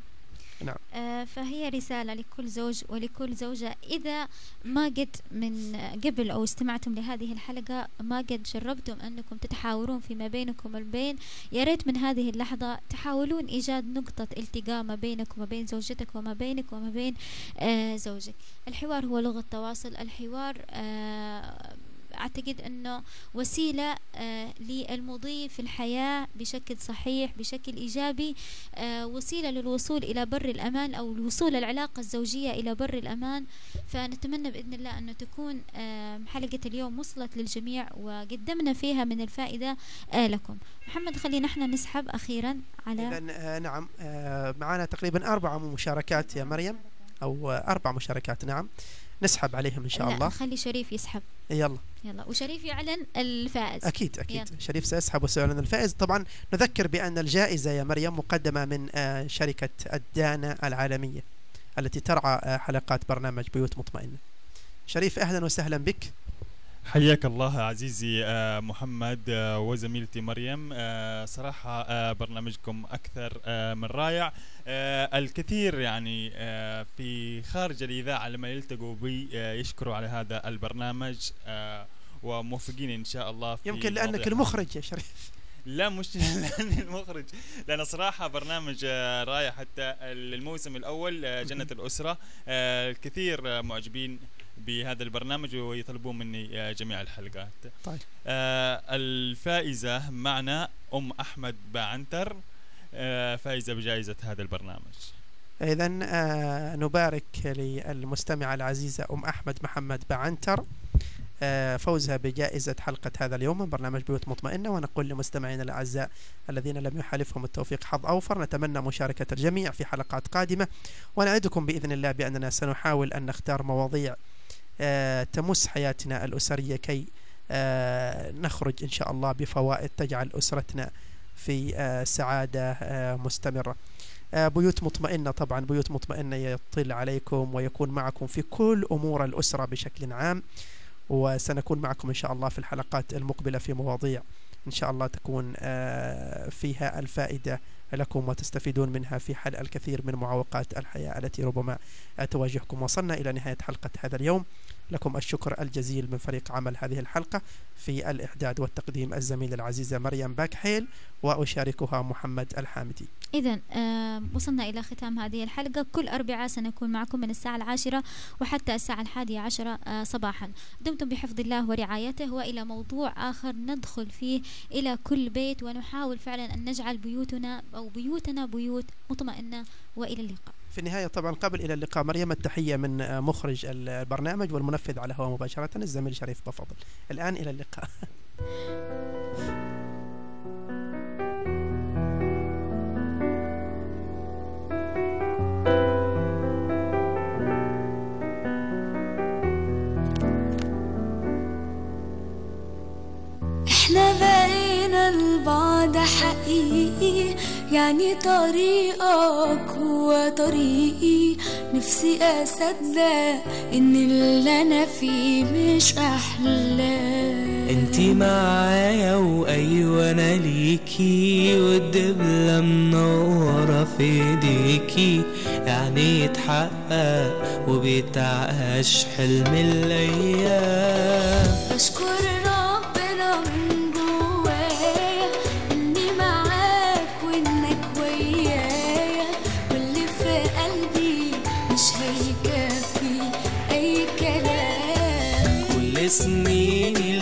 نعم.
آه، فهي رسالة لكل زوج ولكل زوجة. إذا ما قد من قبل أو استمعتم لهذه الحلقة ما قد جربتم أنكم تتحاورون فيما بينكم البين يا ريت من هذه اللحظة تحاولون إيجاد نقطة التقاء ما بينك وما بين زوجتك وما بينك وما بين آه، زوجك. الحوار هو لغة تواصل. الحوار آه، أعتقد أنه وسيلة آه، للمضي في الحياة بشكل صحيح بشكل إيجابي آه، وسيلة للوصول إلى بر الأمان أو الوصول العلاقة الزوجية إلى بر الأمان. فنتمنى بإذن الله أنه تكون آه، حلقة اليوم وصلت للجميع وقدمنا فيها من الفائدة لكم. محمد خلينا إحنا نسحب أخيرا على
إذا نعم معنا تقريبا أربع مشاركات يا مريم أو أربع مشاركات نعم. نسحب عليهم إن شاء
لا
الله.
نخلي شريف يسحب.
يلا.
يلا وشريف يعلن الفائز.
أكيد أكيد.
يلا.
شريف سيسحب وسيعلن الفائز. طبعا نذكر بأن الجائزة يا مريم مقدمة من آه، شركة الدانا العالمية التي ترعى آه، حلقات برنامج بيوت مطمئنة. شريف أهلا وسهلا بك.
حياك الله عزيزي آه، محمد آه، وزميلتي مريم. آه، صراحة برنامجكم أكثر من رائع. الكثير يعني في خارج الإذاعة لما يلتقوا بي يشكروا على هذا البرنامج وموفقين إن شاء الله في
يمكن لأنك المخرج يا شريف.
لا مش لأني المخرج. لأن صراحة برنامج رائع. حتى الموسم الأول جنة الأسرة آه، الكثير معجبين. بهذا البرنامج ويطلبون مني جميع الحلقات.
طيب.
آه، الفائزة معنا أم أحمد باعنتر آه، فائزة بجائزة هذا البرنامج.
إذا آه، نبارك للمستمعة العزيزة أم أحمد محمد بعنتر. آه، فوزها بجائزة حلقة هذا اليوم من برنامج بيوت مطمئنة. ونقول لمستمعينا الأعزاء الذين لم يحالفهم التوفيق حظ أوفر نتمنى مشاركة الجميع في حلقات قادمة. ونعدكم بإذن الله بأننا سنحاول أن نختار مواضيع تمس حياتنا الأسرية كي آه، نخرج إن شاء الله بفوائد تجعل أسرتنا في آه، سعادة آه، مستمرة. آه، بيوت مطمئنة طبعا بيوت مطمئنة يطل عليكم ويكون معكم في كل أمور الأسرة بشكل عام. وسنكون معكم إن شاء الله في الحلقات المقبلة في مواضيع إن شاء الله تكون آه، فيها الفائدة لكم وتستفيدون منها في حل الكثير من معوقات الحياة التي ربما تواجهكم وصلنا إلى نهاية حلقة هذا اليوم. لكم الشكر الجزيل من فريق عمل هذه الحلقة في الإعداد والتقديم الزميلة العزيزة مريم باكحيل وأشاركها محمد الحامدي.
إذا آه وصلنا إلى ختام هذه الحلقة. كل أربعاء سنكون معكم من الساعة العاشرة وحتى الساعة الحادية عشرة آه صباحا. دمتم بحفظ الله ورعايته وإلى موضوع آخر ندخل فيه إلى كل بيت ونحاول فعلا أن نجعل بيوتنا أو بيوتنا بيوت مطمئنة وإلى اللقاء.
في النهاية طبعا قبل إلى اللقاء مريم التحية من آه، مخرج البرنامج والمنفذ على هوا مباشرة الزميل شريف بفضل. الآن إلى اللقاء.
إحنا حقيقي يعني طريقك هو طريقي نفسي أصدق إن اللي أنا فيه مش أحلام
انتي معايا وأيوة أنا ليكي والدبلة منورة في إيديكي. يعني يتحقق وبيتعاش حلم الأيام
بشكر كلام